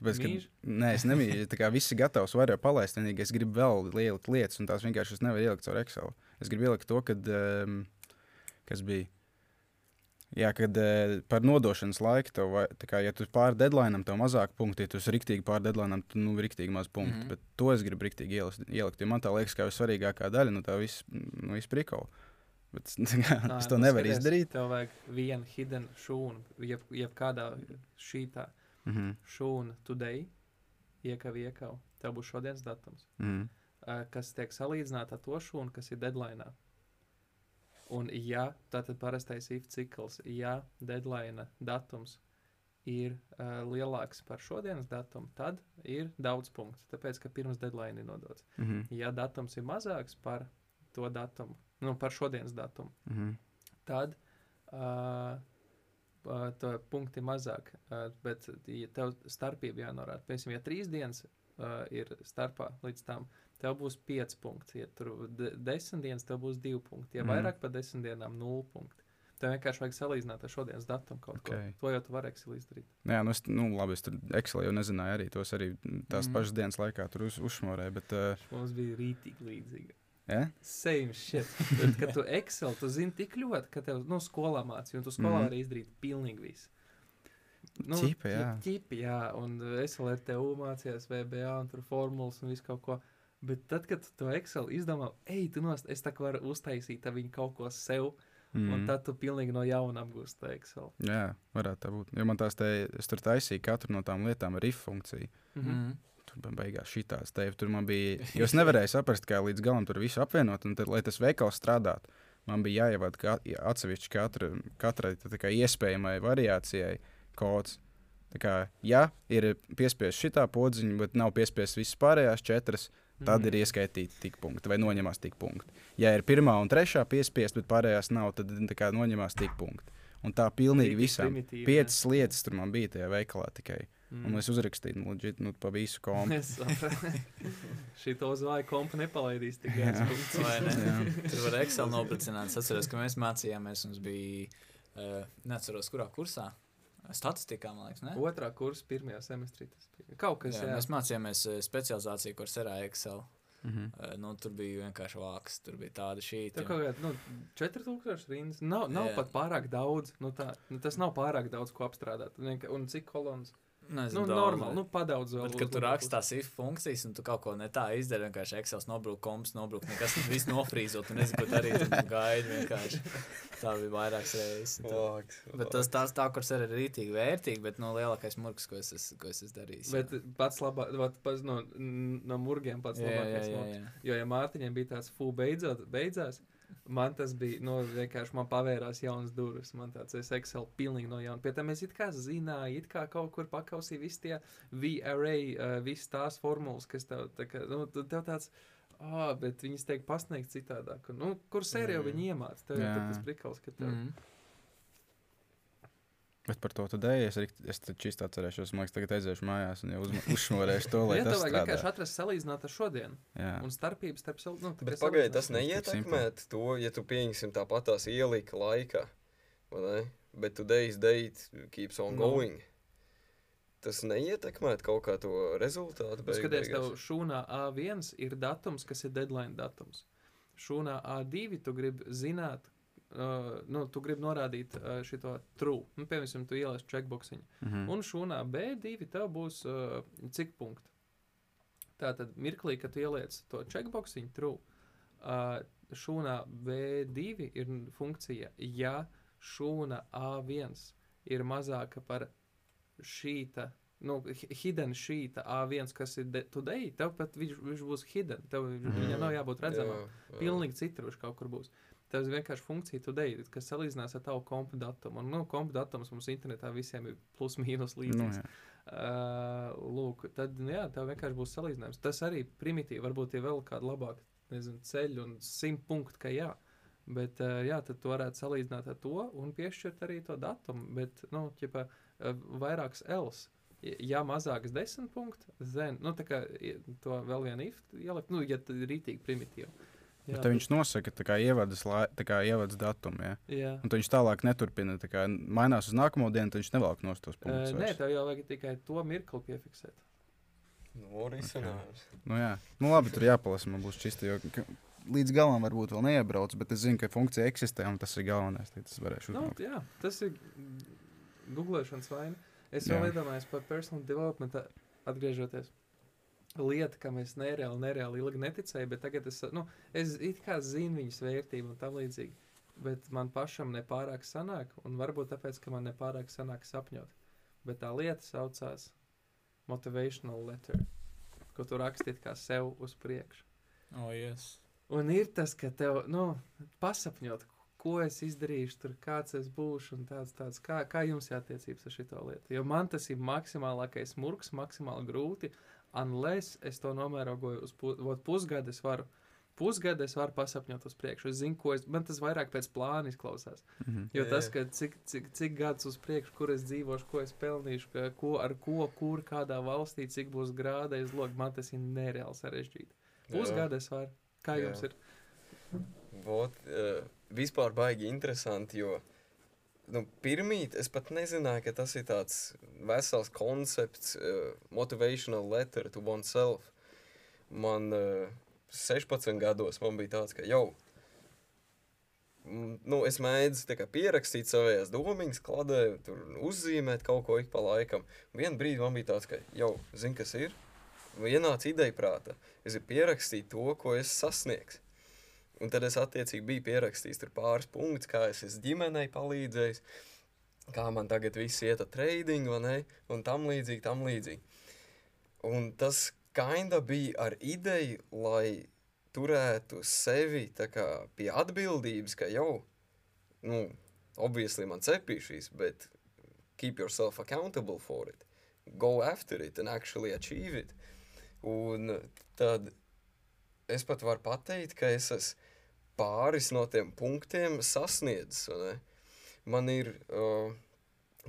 Tāpēc, ka, Mīļš? nē, es nemīlu. Tā kā viss ir gatavs, var jau palaist. Vienīgi es gribu vēl ielikt lietas, un tās vienkārši es nevaru ielikt caur Excel. Es gribu ielikt to, kad, um, kas bija. Jā, kad uh, par nodošanas laiku, tev, vai- tā kā, ja tu pāri deadline, tev mazāk punktu, ja tu esi riktīgi pāri deadline, tad nu, riktīgi maz punktu. Mm. -hmm. Bet to es gribu riktīgi ielikt, ielikt, jo man tā liekas, ka vissvarīgākā daļa no tā viss nu, izprikola. Bet es, Nā, es to nu, nevaru izdarīt. Tev vajag vienu hidden šūnu, jeb, jebkādā šītā Mm -hmm. šūna today, iekav, iekav. Tev būs šodienas datums, Mm -hmm. ā, kas tiek salīdzināta ar to šūnu, kas ir deadline. Un, ja tātad parastais if cikls, ja deadline datums ir uh, lielāks par šodienas datumu, tad ir daudz punktu. Tāpēc, ka pirms deadline ir nodots. Mm -hmm. Ja datums ir mazāks par to datumu, nu, par šodienas datumu, Mm -hmm. tad uh, uh, to punkti mazāk. Bet, ja tev starpība jānorāda, piemēram, ja trīs dienas uh, ir starpā līdz tam, tev būs pieci punkti. Ja tur de desmit dienas, tev būs divi punkti. Ja mm. vairāk par desmit dienām, nulle punkti. Tev vienkārši vajag salīdzināt ar šodienas datumu kaut Ok. ko. To jau tu vari Excel izdarīt. Jā, nu, es, nu labi, es tur Excel jau nezināju arī tos arī tās mm. pašas dienas laikā tur uz, uzšmorēju, bet, uh, Mums bija rītīgi līdzīga. Ja? Same shit. Bet, kad tu Excel, tu zini tik ļoti, ka tev, nu, skolā mācīja, un tu skolā Mhm. vari izdarīt pilnīgi visu. Ķipa, jā. Ķipi, jā, un es vēl ar tevi mācījos VBA un tur formulas un visu kaut ko. Bet tad, kad tu to Excel izdomā, ej, tu nost, es tā kā varu uztaisīt viņu kaut ko sev, mm. un Mm. tad tu pilnīgi no jauna apgūsti to Excel. Jā, varētu tā būt. Jo man tās te, es tur taisīju katru no tām lietām ar if funkciju. Mhm. Mm. Tur beigās šitās te, tur man bija, jo es nevarēju saprast, kā līdz galam tur visu apvienot, un tad, lai tas veikals strādātu, man bija jāievada ka, atsevišķi katra, katrai kā iespējamai variācijai kods. Tā kā, ja ir piespiesta šitā podziņa, bet nav piespiestas visas pārējās četras, tad Mhm. ir ieskaitīti tik punkti vai noņemās tik punkti. Ja ir pirmā un trešā piespiesta, bet pārējās nav, tad kā noņemās tik punkti. Un tā pilnīgi primitīvi, Piecas lietas tur man bija tajā veikalā tikai. Jā. Un es uzrakstīju, nu, legit, nu, pa visu komu. Es sapratu. Šī to zvaigžņu kompa nepalaidīs tik viens Vai ne? Tur var Excel noplicināt. Es atceros, ka mēs mācījāmies. Mums bija, uh, neatceros, kurā kursā. Statistikā, man liekas, ne? Otrā kursa pirmajā semestrī tas bija. Kaut kas, jā, jā. mēs mācījāmies uh, specializāciju, kur serā Excel. Mhm. Uh, nu, tur bija vienkārši vāks. Tur bija tāda šī. Tur kaut kāda nu, 4000 rindas. Nav, nav Jā. pat pārāk daudz. Nu, tā, nu, tas nav pārāk daudz ko apstrādāt. Un cik kolonas? Nezinu, Nu, daudz, normāli, nu, padaudz vēl. Bet, kad tu uzlabot. rakstās if funkcijas, un tu kaut ko ne tā izdari, vienkārši Excel nobrūk, komps nobrūk, nekas viss nofrīzot, un nezinu, ko darīt, un gaidi vienkārši. Tā bija vairākas reizes. tā- Vāks, Bet tas tās tā, kuras ir rītīgi vērtīgi, bet no lielākais murgs, ko es, ko es esmu darījis. jā. Bet pats labākais, pats no, no murgiem pats jā, jā, labākais. jā, moks. jā. Jo, ja Mārtiņam bija tāds fū beidzot, beidzās, man tas bija, nu, vienkārši man pavērās jaunas durvis. Man tāds es Excel pilnīgi no jauna. Pie tam es it kā zināju, it kā kaut kur pakausīju visi tie V-array, uh, visas tās formulas, kas tev, tā kā, nu, tev tāds, ah, bet viņas tiek pasniegts citādāk. Nu, kur sērijā Mhm. viņi iemāca? Tev ir tas prikals, ka tev. Mm. Bet par to tad es, rikt- es taču īsti atcerēšos, man liekas, tagad aiziešu mājās un jau uzma- uzšmorēšu to, lai Jā, tas tev vajag strādā. vienkārši atrast salīdzināt ar šodienu. Jā. Un starpības starp sev. Nu, Bet kā pagaidi, salīdzināt. tas Tik neietekmē to, ja tu pieņemsim tāpat tās ielika ne? Bet today's date keeps on No. going. tas neietekmētu kaut kā to rezultātu. Tu beig skaties, tev šūnā A1 ir datums, kas ir deadline datums. Šūnā A2 tu gribi zināt, uh, nu, tu gribi norādīt uh, šo true. Nu, piemēram, tu ieliec checkboxiņu. Mhm. Un šūnā B2 tev būs uh, cik punkti. Tātad mirklī, kad tu ieliec to checkboxiņu true, uh, šūnā B2 ir funkcija, ja šūna A1 ir mazāka par šīta. Nu, hi- hidden šīta A1, kas ir today, tev pat viņš, viņš būs hidden. Tev mm. Viņam nav jābūt redzamam. Jā, jā. Pilnīgi citur viņš kaut kur būs. Tas ir vienkārši funkcija today, kas salīdzinās ar tavu kompu datumu. Un, nu, kompu datums mums internetā visiem ir plus mīnus Nu, līdzīgs. jā. Uh, lūk, tad, nu, jā, tev vienkārši būs salīdzinājums. Tas arī primitīvi, varbūt ir vēl kāda labāka, nezinu, ceļa un simt punktu, ka jā. Bet, uh, jā, tad tu varētu salīdzināt ar to un piešķirt arī to datumu. Bet, nu, ķipa, uh, vairāks Ls. Ja- mazāks desmit punkti, then, nu, tā kā to vēl vienu if ielikt, nu, ja tad ir rītīgi primitīvi. Bet tad viņš nosaka, tā kā ievadas, lai- tā kā ievadas datumu. Ja? Jā. Un tad viņš tālāk neturpina. tā Kā, mainās uz nākamo dienu, tad viņš nevelk no tos Uh, punktus. nē, vairs. tev jau vajag tikai to mirkli piefiksēt. Nu, risinājums. Nu, jā, nu, labi, tur jāpalasa. Man būs čisti, jo ka līdz galam varbūt vēl neiebrauc, bet es zinu, ka funkcija eksistē un tas ir galvenais. varēšu Nu, uzmanīt. jā, tas ir googlēšanas vaina. Es vēl Jā. iedomājos par personal development, atgriežoties. Lieta, kam es nereāli, nereāli ilgi neticēju, bet tagad es, nu, es it kā zinu viņas vērtību un tam līdzīgi. Bet man pašam nepārāk sanāk, un varbūt tāpēc, ka man nepārāk sanāk sapņot. Bet tā lieta saucās Motivational Letter, ko tu rakstīt kā sev uz priekšu. Oh, yes. Un ir tas, ka tev, nu, pasapņot, ko es izdarīšu, tur kāds es būšu un tāds, tāds kā, kā jums jātiecības ar šito lietu. Jo man tas ir maksimālākais murgs, maksimāli grūti, unless es to novērogoju uz pu, vot pusgadu, es varu. Pusgadu es varu pasapņot uz priekšu. Es zinu, ko es. Man tas vairāk pēc plāna izklausās. Mhm. Jo Jā, tas, ka cik, cik, cik gadus uz priekšu, kur es dzīvošu, ko es pelnīšu, ka, ko, ar ko, kur, kādā valstī, cik būs grādais logs, man tas ir nereāli sarežģīti. Pusgadu es varu. Kā Jā. jums ir? Vot, uh, vispār baigi interesanti, jo nu, pirmīt es pat nezināju, ka tas ir tāds vesels koncepts, uh, motivational letter to oneself. Man uh, 16 gados man bija tāds, ka jau, nu, es kā pierakstīt savējās domiņas, kladē, tur uzzīmēt kaut ko ik pa laikam. Vienu brīdi man bija tāds, ka jau, zin, kas ir? Ienāca ideja prātā. Es ir pierakstīt to, ko es sasniegšu. Un tad es attiecīgi biju pierakstījis pāris punktus, kā es esmu ģimenei palīdzējis, kā man tagad viss iet ar trading, vai ne? Un tam līdzīgi, tam līdzīgi. Un tas kinda bija ar ideju, lai turētu sevi kā pie atbildības, ka jau, nu, obviously man cepīja šīs, bet keep yourself accountable for it. Go after it and actually achieve it. Un tad es pat varu pateikt, ka es esmu pāris no tiem punktiem sasniedzis. Man ir, uh,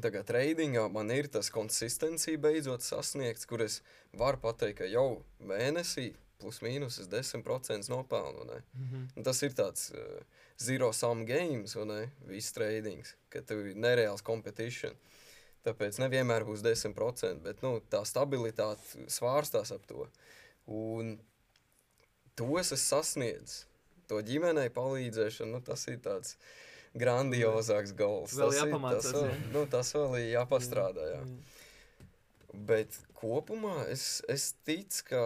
tagad tradingā, man ir tas konsistencija beidzot sasniegts, kur es varu pateikt, ka jau mēnesī plus mīnus es 10% nopelnu. Mhm. Un tas ir tāds uh, zero sum games, ne? Viss tradings, ka tev ir nereāls competition. Tāpēc nevienmēr būs 10%, bet nu, tā stabilitāte svārstās ap to. Un to es esmu sasniedzis. To ģimenei palīdzēšanu, nu, tas ir tāds grandiozāks goals. Vēl tas ir- jāpamācās, tas vēl, jā. nu, tas vēl ir jāpastrādā. Jā. Bet kopumā es, es ticu, ka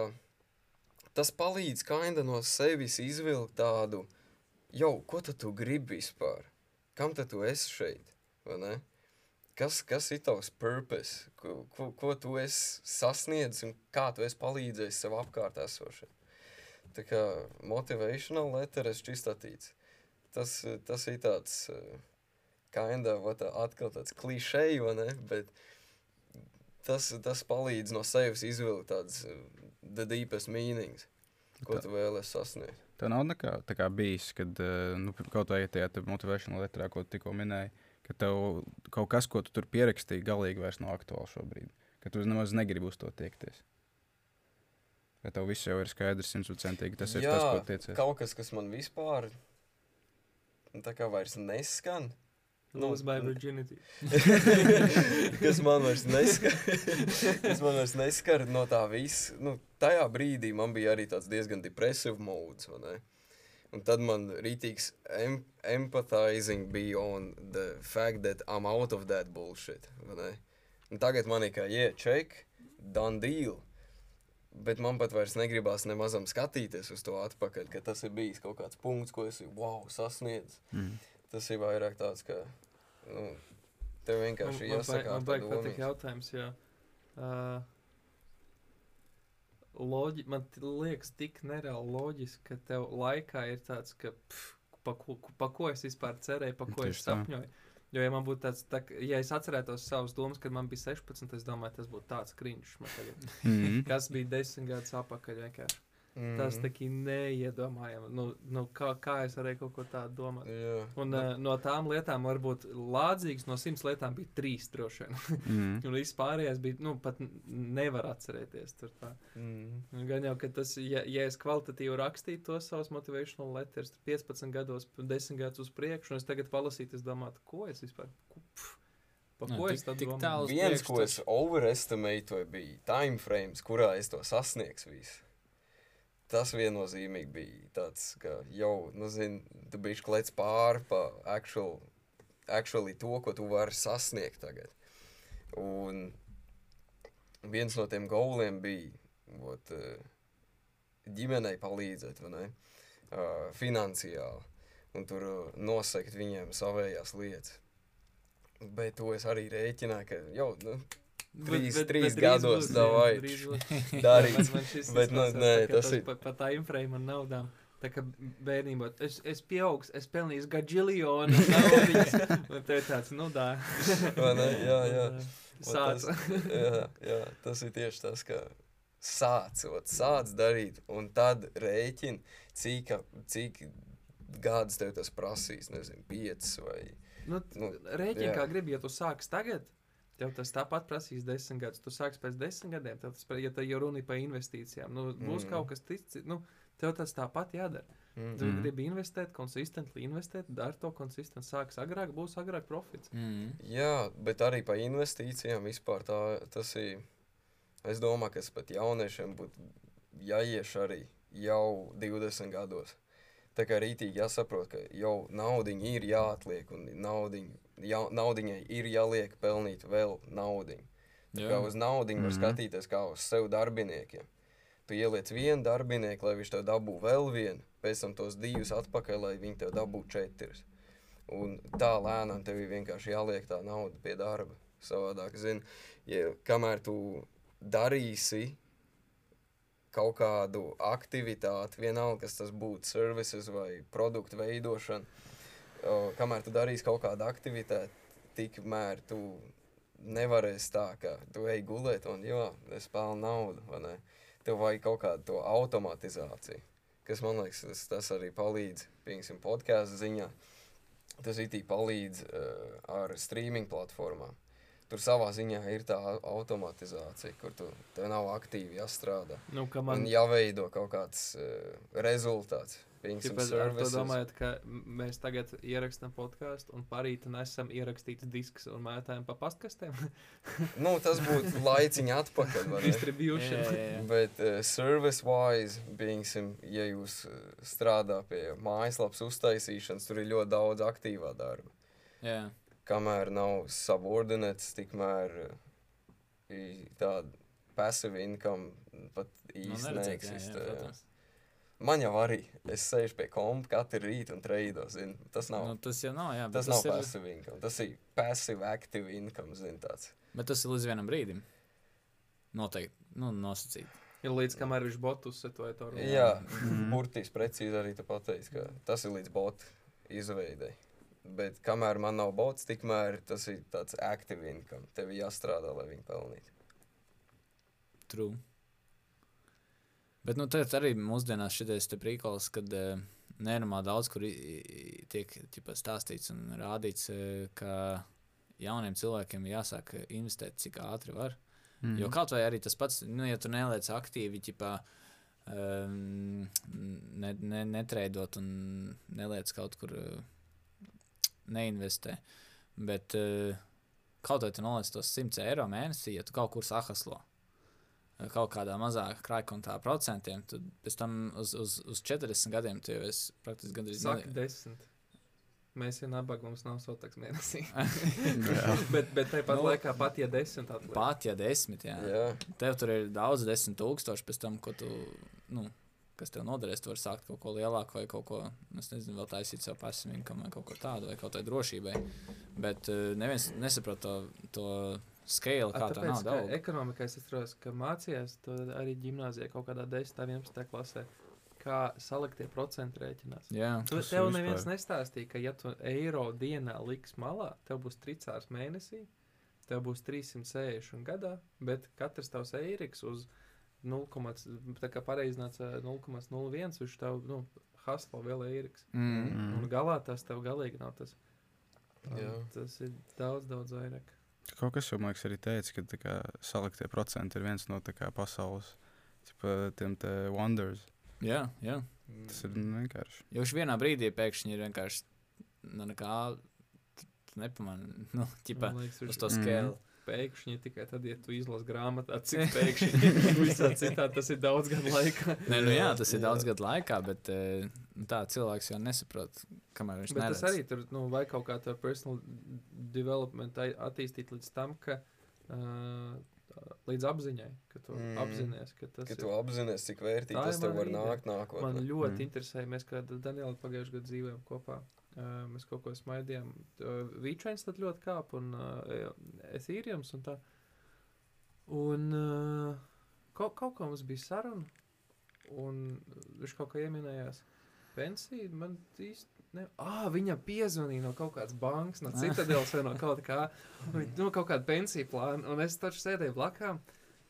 tas palīdz kainda no sevis izvilkt tādu, jau, ko tu gribi vispār? Kam tu esi šeit? vai ne? Kas, kas ir tavs purpose? Ko, ko, ko tu esi sasniedzis un kā tu esi palīdzējis sev apkārt esošiem? Tā kā motivational letter es čistā ticu. Tas, tas ir tāds, eh, kinda, va tā atkal tāds klišeji, vai ne? Bet tas, tas palīdz no sevis izvilkt tādas eh, the deepest meanings, ko Tā- tu vēlēsi sasniegt. Tā nav nekā, tā kā bijis, kad eh, nu, kaut vai tajā motivational letrā, ko tu tikko minēji, ka tev kaut kas, ko tu tur pierakstīji, galīgi vairs nav aktuāls šobrīd. Ka tu nemaz negribi uz to tiekties. Ka tev viss jau ir skaidrs, simtprocentīgi. Tas ir Jā, tas, ko tiecies. Kaut kas, kas man vispār tā kā vairs neskan, Nu, Lose my virginity. kas man vairs neskar, kas man vairs neskar no tā visa. Nu, tajā brīdī man bija arī tāds diezgan depresīvs ne? Un tad man rītīgs em empathizing bija on the fact that I'm out of that bullshit. vai ne? Un tagad man ir kā, yeah, check, done deal. Bet man pat vairs negribās nemazam skatīties uz to atpakaļ, ka tas ir bijis kaut kāds punkts, ko es wow, sasniedzu. Mm. Tas ir vairāk tāds, ka nu, tev vienkārši Man- jāsaka, Man baigi patīk jautājums, jo uh, loģi, man liekas tik nereāli loģiski, ka tev laikā ir tāds, ka pff, pa, ko, pa ko es vispār cerēju, pa ko es Tieši tā. Jo, ja man būtu tāds, tā, ja es atcerētos savas domas, kad man bija 16, es domāju, tas būtu tāds krīņš. Mm. Kas bija desmit gadus atpakaļ vienkārši. Mm. Tas tā kā neiedomājami. Nu, nu, kā, kā es varēju kaut ko tādu domāt? Jā. Un uh, no tām lietām, varbūt lādzīgas, no simts lietām bija trīs droši vien. Mm. Un viss pārējais bija, nu, pat nevar atcerēties. tur tā. Mm. Un Gan jau, ka tas, ja, ja es kvalitatīvi rakstītu tos savus motivational letters, tad 15 gados, 10 gadus uz priekšu, un es tagad palasītu, es domātu, ko es vispār, ku, pf, pa Nu, ko es tad tik domāju? Viens, ko es overestimēju, bija time frames, kurā es to sasniegšu. Visu. Tas viennozīmīgi bija tāds, ka jau, nu, zini, tu biji klēts pāri pa actual, actually to, ko tu vari sasniegt tagad. Un viens no tiem goaliem bija ot, eh, ģimenei palīdzēt, vai ne? Uh, finansiāli. Un tur uh, nosakt viņiem savējās lietas. Bet to es arī rēķināju, ka jau nu, trīs- trīs drīz gados būs, jā, davai drīz būs. darīt. Man šis Bet, nu, nē, tā kā tas ir- Pa, pa time frame un naudām. Tā kā bērnībā es, es pieaugs, es pelnīju naudas. Un tev tāds, nu tā. Vai ne? Jā, jā. Sāc. jā, jā, tas ir tieši tas, ka sāc, ot, sāc darīt, un tad rēķini, cik, cik gadus tev tas prasīs, nezinu, piecas vai. Nu, Nu, Rēķini, jā. kā gribi, ja tu sāksi tagad, tev tas tāpat prasīs desmit gadus. Tu sāksi pēc desmit gadiem, tas, ja tā jau runa ir par investīcijām, nu, būs Mm. kaut kas cits, nu, tev tas tāpat jādara. Mm. Tu gribi investēt, konsistentli investēt, dari to konsistenti, sāks agrāk, būs agrāk profits. Mm. Jā, bet arī par investīcijām vispār tā, tas ir. Es domāju, ka tas pat jauniešiem būtu jāieš arī jau 20 gados. Tā kā rītīgi jāsaprot, ka jau naudiņa ir jāatliek, un naudiņ, ja, naudiņai ir jāliek pelnīt vēl naudiņu. Tā kā uz naudu var Mhm. skatīties kā uz sev darbiniekiem. Tu ieliec vienu darbinieku, lai viņš tev dabū vēl vienu, pēc tam tos divus atpakaļ, lai viņi tev dabū četrus. Un tā lēnām tev ir vienkārši jāliek tā nauda pie darba. Savādāk, zini, ja kamēr tu darīsi kaut kādu aktivitāti, vienalga, kas tas būtu, services vai produktu veidošana, o, kamēr tu darīsi kaut kādu aktivitāti, tikmēr tu nevarēsi tā, ka tu ej gulēt un jā, es pelnu naudu. vai ne? Tev vajag kaut kādu to automatizāciju, kas man liekas, tas, tas arī palīdz, piemēram, podkāstu ziņā. Tas it īpaši palīdz uh, ar streaming platformām. Tur savā ziņā ir tā au- automatizācija, kur tu tev nav aktīvi jāstrādā. Nu, Man man jāveido kaut kāds uh, rezultāts. Tāpēc ar to domājat, ka mēs tagad ierakstām podkāstu un parīt nesam ierakstīts disks un mētājam pa pastkastēm. Nu, tas būtu laiciņā atpakaļ. Distribution. Jā, jā, jā. Bet uh, service-wise, piemēram, ja jūs uh, strādājat pie mājaslapas uztaisīšanas, tur ir ļoti daudz aktīvā darba. Jā. Kamēr nav subordināts, tikmēr uh, i tāda passive income pat Nu, īsti neredzīgs, jā, jā, neeksistē. jā. protams. Man jau arī, es sēžu pie kompa katru rītu un treido, zinu, tas nav. Nu, tas jau nav, jā. bet Tas nav ir, passive income, tas ir passive active income, zinu, tāds. Bet tas ir līdz vienam brīdim. Noteikti, nu, nosacīt. Ir līdz kamēr viņš botu uzsetoja to runu. Jā, Mhm. burtiski precīzi arī tu pateici, ka tas ir līdz botu izveidei. Bet kamēr man nav bots, tikmēr tas ir tāds active income. Tev jāstrādā, lai viņi pelnītu. True. Bet nu, tad arī mūsdienās šis prīkols, kad uh, nenormāli daudz kur tiek ķipa, stāstīts un rādīts, uh, ka jauniem cilvēkiem jāsāk investēt cik ātri var. Mm. Mhm. Jo kaut vai arī tas pats, nu, ja tu neliec aktīvi, ķipā, um, ne, ne, netreidot un neliec kaut kur uh, neinvestē. Bet uh, kaut vai tu noliec tos 100 eiro mēnesī, ja tu kaut kur sahaslo eh, kaut kādā mazākā krājkontā procentiem, tad pēc tam uz, uz, uz 40 gadiem tu jau esi praktiski gandrīz desmit. Mēs jau nabaga mums nav sotaks mēnesī. Bet, bet tāpat Nu, no, laikā pat ja desmit atliek. Pat ja desmit, jā. Jā, Tev tur ir daudz, desmit tūkstoši pēc tam, ko tu, nu, kas tev noderēs. Tu vari sākt kaut ko lielāku vai kaut ko, nu, es nezinu, vēl taisīt sev pasīvīnkam vai kaut ko tādu, vai kaut kādai drošībai. Bet uh, neviens nesaprot to, to scale, A, kā tā nav daudz. ekonomikā es atceros, ka mācījās to arī gimnājā kaut kādā 10, 11 klasē, kā saliktie procenti rēķinās. Jā, Tu, Tas tev neviens vispār. nestāstīja, ka, ja tu eiro dienā liks malā, tev būs tricārs mēnesī, tev būs 360 gadā, bet katrs tavs eiriks uz 0, tā kā pareiznāca 0,01, viņš tev, nu, haslo vēl eiriks. mm. Un galā tas tev galīgi nav tas. Jā. Tas ir daudz, daudz vairāk. Kaut kas jau, man liekas, arī teica, ka tā kā, saliktie procenti ir viens no tā kā, pasaules ķipa, tiem te wonders. jā, jā. Tas ir vienkārši. Jo viņš vienā brīdī pēkšņi ir vienkārši, nu, nepamani, nu, ķipa, liekas, uz to Mhm. scale. Pēkšņi tikai tad, ja tu izlasi grāmatā, cik pēkšņi visā citā tas ir daudz gadu laikā. Nē, nu jā, tas ir Jā. daudz gadu laikā, bet eh, nu tā cilvēks jau nesaprot, kamēr viņš Bet neredz. tas arī tur, nu, vai kaut kā tā personal development attīstīt līdz tam, ka uh, līdz apziņai, ka tu Mm. apzinājies, ka tas Ka ir. tu apzinājies, cik vērtīgi tas tev var ideja. nākt nākotnē. Man ļoti Mm. interesē, mēs kā Daniela pagājušajā gadā dzīvojam kopā. Mēs kaut ko smaidījām. Vīčains tad ļoti kāp un Ethereums un tā. Un kaut, kaut kā mums bija saruna, un viņš kaut kā ieminējās pensiju. Man īsti. Ne, ah, viņam piezvanīja no kaut kādas bankas, no citadeles vai no kaut kā. un viņ- Nu, kaut kāda pensiju plāna. Un es taču sēdēju blakām.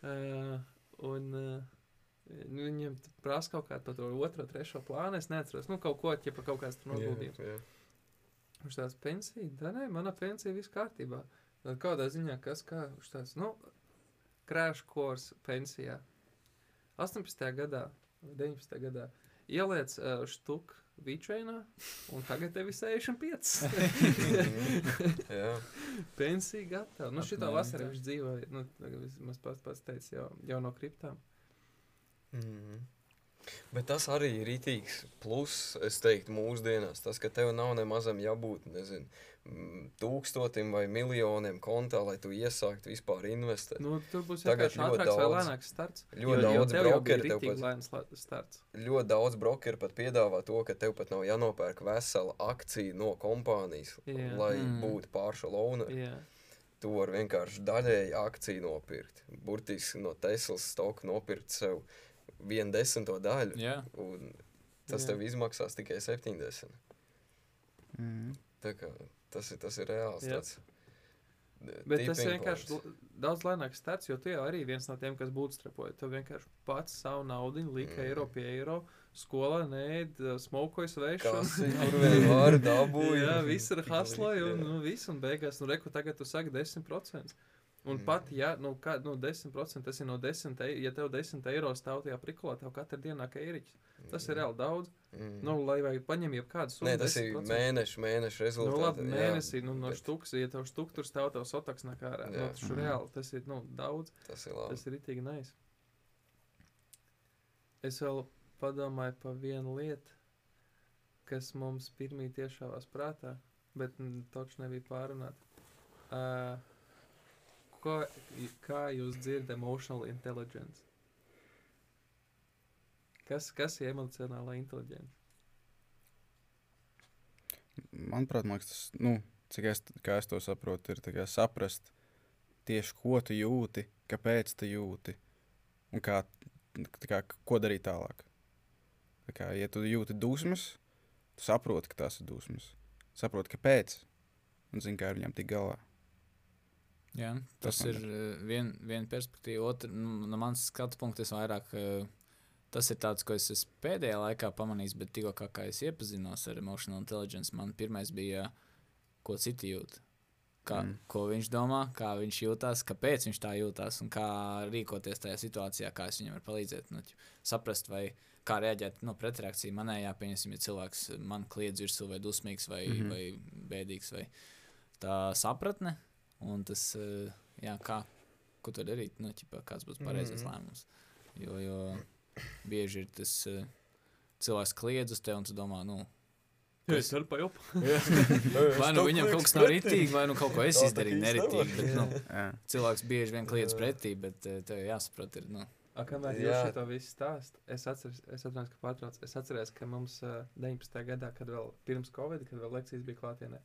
Uh, un uh, viņam prasa kaut kādu to otro, trešo plānu. Es neatceros. Nu, kaut ko ķepa kaut kāds tur noguldījums. jā. Viņš tāds pensija, tā nē, mana pensija viss kārtībā. Tad kādā ziņā, kas kā, viņš tāds, nu, crash course pensijā. 18. gadā, vai 19. gadā, ieliec uh, štuk Vīčainā, un tagad tev ir 65. jā. Pensija gatava. Nu, šitā vasarā viņš dzīvoja, nu, vismaz pats, pats teica, jau, jau no kriptām. Mhm. Bet tas arī ir rītīgs pluss, es teiktu, mūsdienās. Tas, ka tev nav nemazam jābūt, nezinu, tūkstotim vai miljoniem kontā, lai tu iesāktu vispār investēt. Nu, tur būs Tagad ļoti ātrāks vai daudz- lēnāks starts. ļoti daudz tev jau bija brokeri tev pat- starts. Ļoti daudz brokeru pat piedāvā to, ka tev pat nav jānopērk vesela akcija no kompānijas, Jā. lai Mm. būtu pārša launa. Jā. Tu vari vienkārši daļēji akciju nopirkt. Burtiski no Teslas stoka nopirkt sev vienu desmito daļu. Jā, Un tas Jā. tev izmaksās tikai 70. Mm. Tā kā tas ir, tas ir reāls. Jā. Tāds, Bet tas ir vienkārši daudz lēnāks starts, jo tu jau arī viens no tiem, kas būtu strepoja. Tu vienkārši pats savu naudu lika Mm. eiro pie eiro. Skolā nē, smokojas ir tur vien var dabūju? Jā, viss ir hasloja un nu, viss, un beigās, nu, reku, tagad tu saki 10%. Un Mm. mm. pat, ja, nu, kā, nu, 10%, tas ir no 10 eiro, ja tev 10 eiro stāv tajā prikulā, tev katru dienu nāk eiriķis. Tas ir reāli daudz. Mm. Nu, lai vai paņem jau kādu summu. Nē, tas ir 10%. mēneša, mēneša Nu, rezultāts. labi, mēnesī, nu, no bet štukas, ja tev štuk tur stāv, tev sotaks nāk ārā. Nu, Jā. tas ir Mhm. reāli, tas ir, nu, daudz. Tas ir labi. Tas ir itīgi nais. Es vēl padomāju par vienu lietu, kas mums pirmī tiešāvās prātā, bet mm, toč nebija pārunāt. Uh, ko, kā jūs dzirdat emotional intelligence? Kas, kas ir emocionālā inteligence? Manuprāt, man liekas, tas, nu, cik es, es to saprotu, ir saprast tieši, ko tu jūti, kāpēc tu jūti un kā, kā, ko darīt tālāk. Tā kā, ja tu jūti dusmas, tu saproti, ka tās ir dusmas. Saproti, kāpēc, un zini, kā ar viņiem tikt galā. Jā tas, Tas ir eh, viena vien perspektīva. Otra, nu, no manas skatu punkta, es vairāk. eh, Tas ir tāds, ko es esmu pēdējā laikā pamanījis, bet tikko kā, kā es iepazinos ar emotional intelligence, man pirmais bija, ko citi jūt. Kā, mm. Ko viņš domā, kā viņš jūtas, kāpēc viņš tā jūtas un kā rīkoties tajā situācijā, kā es viņam varu palīdzēt. Nu, saprast, vai kā reaģēt no pretreakcijas manējā, pieņemsim, ja cilvēks man kliedz virsū vai dusmīgs vai, mm. -hmm. vai bēdīgs. Vai, tā sapratne un tas, eh, jā, kā, ko tu darīt, nu, ķipā, kāds būs pareizais Mhm. lēmums. Jo, jo bieži ir tas eh, cilvēks kliedz uz tevi un tu domā, nu, Jā, es varu pajopu. vai nu viņam kaut kas nav rītīgi, vai nu kaut ko es izdarīju neritīgi. Bet, nu, cilvēks bieži vien kliedz pretī, bet eh, tev jāsaprot, ir, nu, A, kamēr Jā. jūs šo visu stāstāt, es atceros, es atceros, ka pārtrauc. Es atceros, ka mums uh, 19. gadā, kad vēl pirms Covid, kad vēl lekcijas bija klātienē,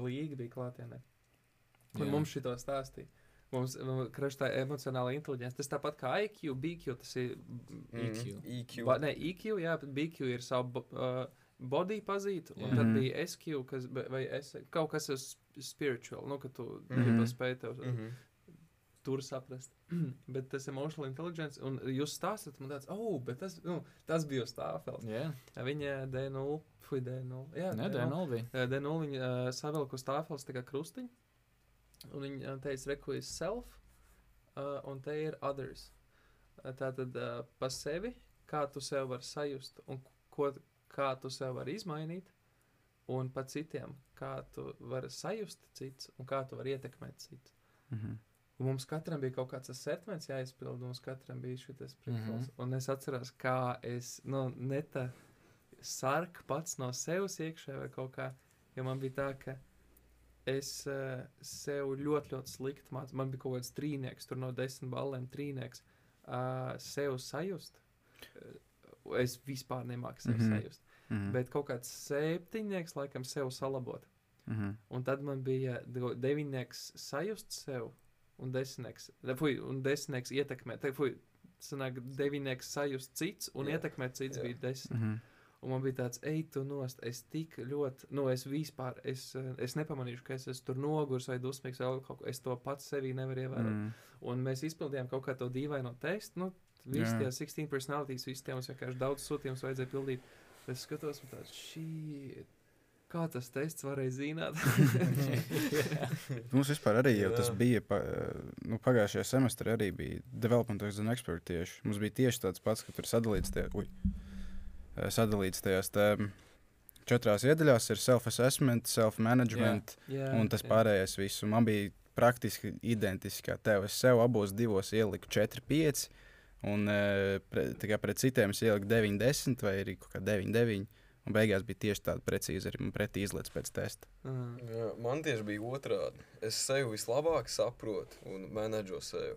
līga bija klātienē. Un Jā. mums šito stāstīja. Mums krāšņā emocionāla inteligence. Tas tāpat kā IQ, BQ, tas ir EQ. EQ. Ba, ne, EQ, jā, bet BQ ir savu uh, body pazīt, un Jā. tad Mhm. bija SQ, kas, vai S, kaut kas ir sp- spiritual, nu, ka tu Mhm. gribi spēt tev Mhm. tur saprast. bet tas emotional intelligence, un jūs stāstat man tāds, oh, bet tas, nu, tas bija uz tāfels. jā, Viņa D0, fui D0, jā, tā nav bija. Eh, D0 viņa uh, savilka uz tāfels tā kā krustiņu, un viņa uh, teica, reku ir self, uh, un te ir others. Uh, Tātad uh, pa sevi, kā tu sev vari sajust, un ko, kā tu sev vari izmainīt, un pa citiem, kā tu vari sajust cits, un kā tu vari ietekmēt citu. Mhm. Un mums katram bija kaut kāds sertifikats jāizpild, un mums katram bija šis priekšstats. Mm. -hmm. Un es atceros, kā es nu, neta sarku pats no sevis iekšā vai kaut kā. Jo man bija tā, ka es uh, sev ļoti, ļoti slikti mācīju. Man bija kaut kāds trīnieks, tur no desmit balēm trīnieks. Uh, sev sajust. Uh, es vispār nemāku sev mm. -hmm. sajust. Mhm. Bet kaut kāds septiņnieks laikam sev salabot. Mhm. Un tad man bija deviņnieks sajust sev, un desmitnieks, fuj, un desmitnieks ietekmēt. Te, fuj, sanāk, deviņnieks sajust cits, un yeah. ietekmēt cits yeah. bija desmit. Mhm. Un man bija tāds, ej, tu nost, es tik ļoti, nu, es vispār, es, eh, es nepamanīšu, ka es esmu tur nogurs vai dusmīgs, vai kaut ko, es to pats sevī nevaru ievērot. Mm. Un mēs izpildījām kaut kā to dīvaino testu, nu, visi Jā. tie 16 personalities, visi tie mums vienkārši daudz sūtījumus vajadzēja pildīt. Es skatos, un tāds, šī, kā tas tests varēja zināt. Mums vispār arī jau tas bija. Pa, nu, pagājušajā semestrī arī bija Development as an Expert tieši. Mums bija tieši tāds pats, ka tur sadalīts, tie, eh, sadalīts tajās te, četrās iedaļās ir self-assessment, self-management Jā, un tas jā. pārējais viss. Un man bija praktiski identiski kā tev. Es sev abos divos ieliku 4, 5. Un eh, pre, tā kā pret citiem es ieliku 9, 10 vai arī kaut kā 9, 9. Un beigās bija tieši tāda precīza arī man pretī izlaists pēc testa. Mm. Jā, man tieši bija otrādi. Es sevi vislabāk saprotu un menedžu sevi.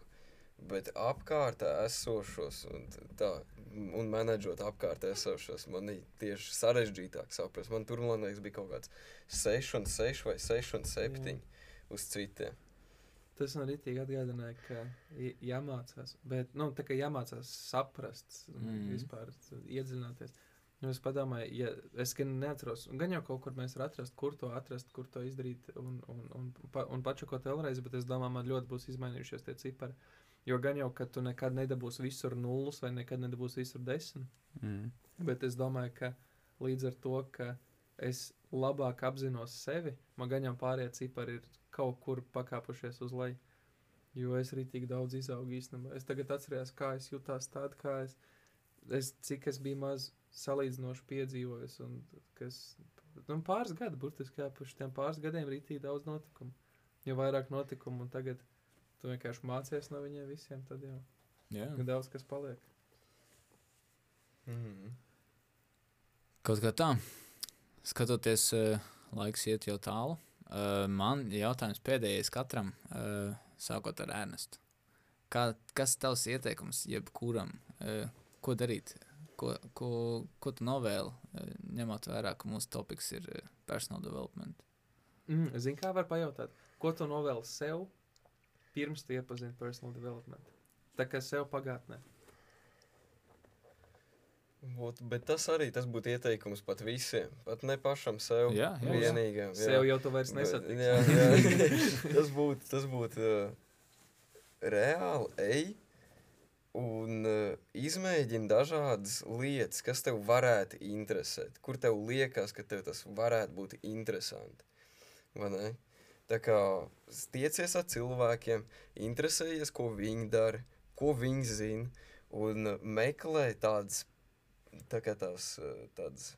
Bet apkārtnē esošos un tā, un menedžot apkārtnē esošos, man ir tieši sarežģītāk saprast. Man tur, man liekas, bija kaut kāds 6 un 6 vai 6 un 7 uz citiem. Tas man arī atgādināja, ka jāmācās. Bet, nu, tā kā jāmācās saprast, mm. Vispār iedziļināties. Nu, es padomāju, ja es gan neatceros, un gan jau kaut kur mēs varam atrast, kur to atrast, kur to izdarīt, un, un, un, pa, un pačakot vēlreiz, bet es domāju, man ļoti būs izmainījušies tie cipari. Jo gan jau, ka tu nekad nedabūsi visur nulles vai nekad nedabūsi visur desmit. Mm. Bet es domāju, ka līdz ar to, ka es labāk apzinos sevi, man gan jau pārējie cipari ir kaut kur pakāpušies uz leju. Jo es arī tik daudz izaugu īstenībā. Es tagad atceros, kā es jutās tādā, kā es, es, cik es biju maz salīdzinoši piedzīvojis. Un, kas, nu, pāris gadi, burtiski jā, pa šiem pāris gadiem ir rītīgi daudz notikumu. Jo vairāk notikumu, un tagad tu vienkārši mācies no viņiem visiem, tad jau ir daudz kas paliek. Mm. Kaut kā tā, skatoties, uh, laiks iet jau tālu. Uh, man jautājums pēdējais katram, uh, sākot ar Ernestu. Kā, kas tavs ieteikums jebkuram? Uh, ko darīt? Ko, ko, ko tu novēli, uh, ņemot vērā, ka mūsu topiks ir uh, personal development? Mm, Zini, kā var pajautāt, ko tu novēli sev, pirms tu iepazini personal development? Tā kā sev pagātnē. Būt, bet tas arī tas būtu ieteikums pat visiem. Pat ne pašam sev. Jā, jā, vienīgam. jā. Sev jau tu vairs nesatiksi. Jā, jā. tas būtu, tas būtu uh, reāli ej un uh, izmēģini dažādas lietas, kas tev varētu interesēt, kur tev liekas, ka tev tas varētu būt interesanti. Vai ne? Tā kā tiecies ar cilvēkiem, interesējies, ko viņi dara, ko viņi zina, un meklē tādas, tā kā tās, tādas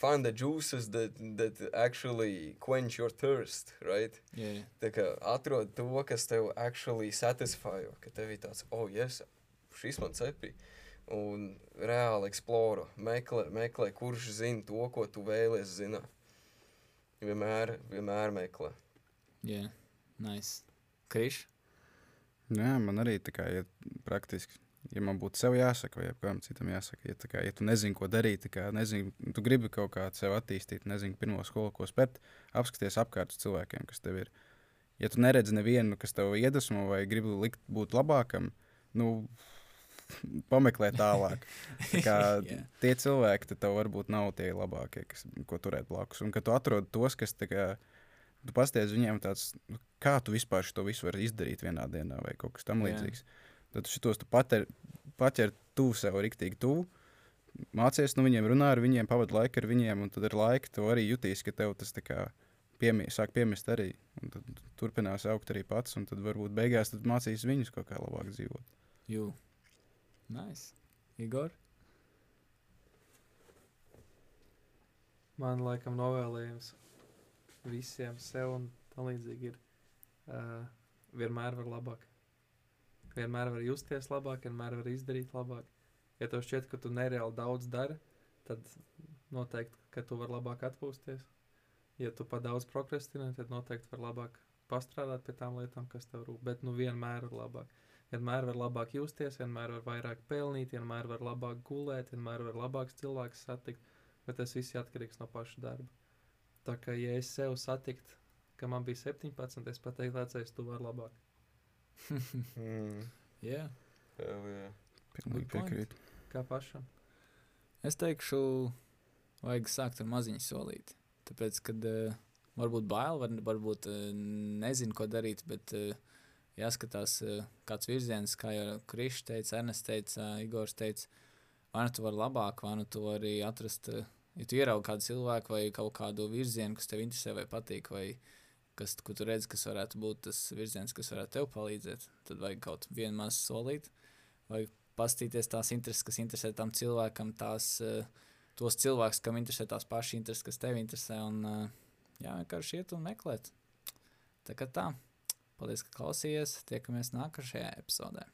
find the juices that, that actually quench your thirst, right? Jā, jā. Tā kā atrod to, kas tev actually satisfy, ka tev ir tāds, oh, yes, šis man cepī. Un reāli eksploro, meklē, meklē, kurš zina to, ko tu vēlies zināt. Vienmēr, vienmēr meklē. jā. Nice. Kriš? Jā, man arī tā kā ir praktiski. Ja man būtu sev jāsaka, vai kādam citam jāsaka, ja, kā, ja tu nezini, ko darīt, kā, nezini, tu gribi kaut kā sev attīstīt, nezini, pirmo skolu, ko spērt, apskaties apkārt uz cilvēkiem, kas tev ir. Ja tu neredzi nevienu, kas tev iedvesmo vai gribi likt būt labākam, nu, pameklē tālāk. Tā kā Jā. tie cilvēki, tev varbūt nav tie labākie, kas, ko turēt blakus. Un kad tu atrod tos, kas kā, tu pasties viņiem tāds, nu, kā tu vispār to visu vari izdarīt vienā dienā vai kaut kas tam Jā. līdzīgs. Tad šitos tu pater, paķer tuvu sev riktīgi tuvu. Mācies no viņiem, runā ar viņiem, pavadi laiku ar viņiem, un tad ar laiku tu arī jutīsi, ka tev tas tā kā piemī, sāk piemest arī. Turpinās augt arī pats, un tad varbūt beigās tad mācīs viņus kaut kā labāk dzīvot. Jū. Nice. Igor? Man laikam novēlējums visiem sev un tam līdzīgi ir uh, vienmēr var labāk. Vienmēr var justies labāk, vienmēr var izdarīt labāk. Ja tev šķiet, ka tu nereāli daudz dari, tad noteikti, ka tu vari labāk atpūsties. Ja tu pa daudz prokrastinē, tad noteikti var labāk pastrādāt pie tām lietām, kas tev rūp. Bet nu vienmēr var labāk. Vienmēr var labāk justies, vienmēr var vairāk pelnīt, vienmēr var labāk gulēt, vienmēr var labāks cilvēks satikt. Bet tas viss ir atkarīgs no paša darba. Tā kā ja es sev satiktu, ka man bija 17, es pateiktu, vecais, tu vari labāk. Mm. Jā. Hell yeah. Pilnīgi piekrītu. Kā pašam. Es teikšu, vajag sākt ar maziņu solīti. Tāpēc, kad uh, varbūt bail, var, varbūt uh, nezinu, ko darīt, bet uh, jāskatās, uh, kāds virziens, kā jau Krišs teica, Ernests teica, Igors teica, vai nu tu vari labāk, vai nu tu vari atrast, uh, ja tu ieraugi kādu cilvēku vai kaut kādu virzienu, kas tev interesē vai patīk, vai kas, ko tu redzi, kas varētu būt tas virziens, kas varētu tev palīdzēt, tad vajag kaut vienu mazu solīti, vai pastīties tās intereses, kas interesē tam cilvēkam, tās, uh, tos cilvēkus, kam interesē tās pašas intereses, kas tev interesē, un jā, vienkārši iet un meklēt. Tā kā tā. Paldies, ka klausījāties. Tiekamies nākamajā epizodē.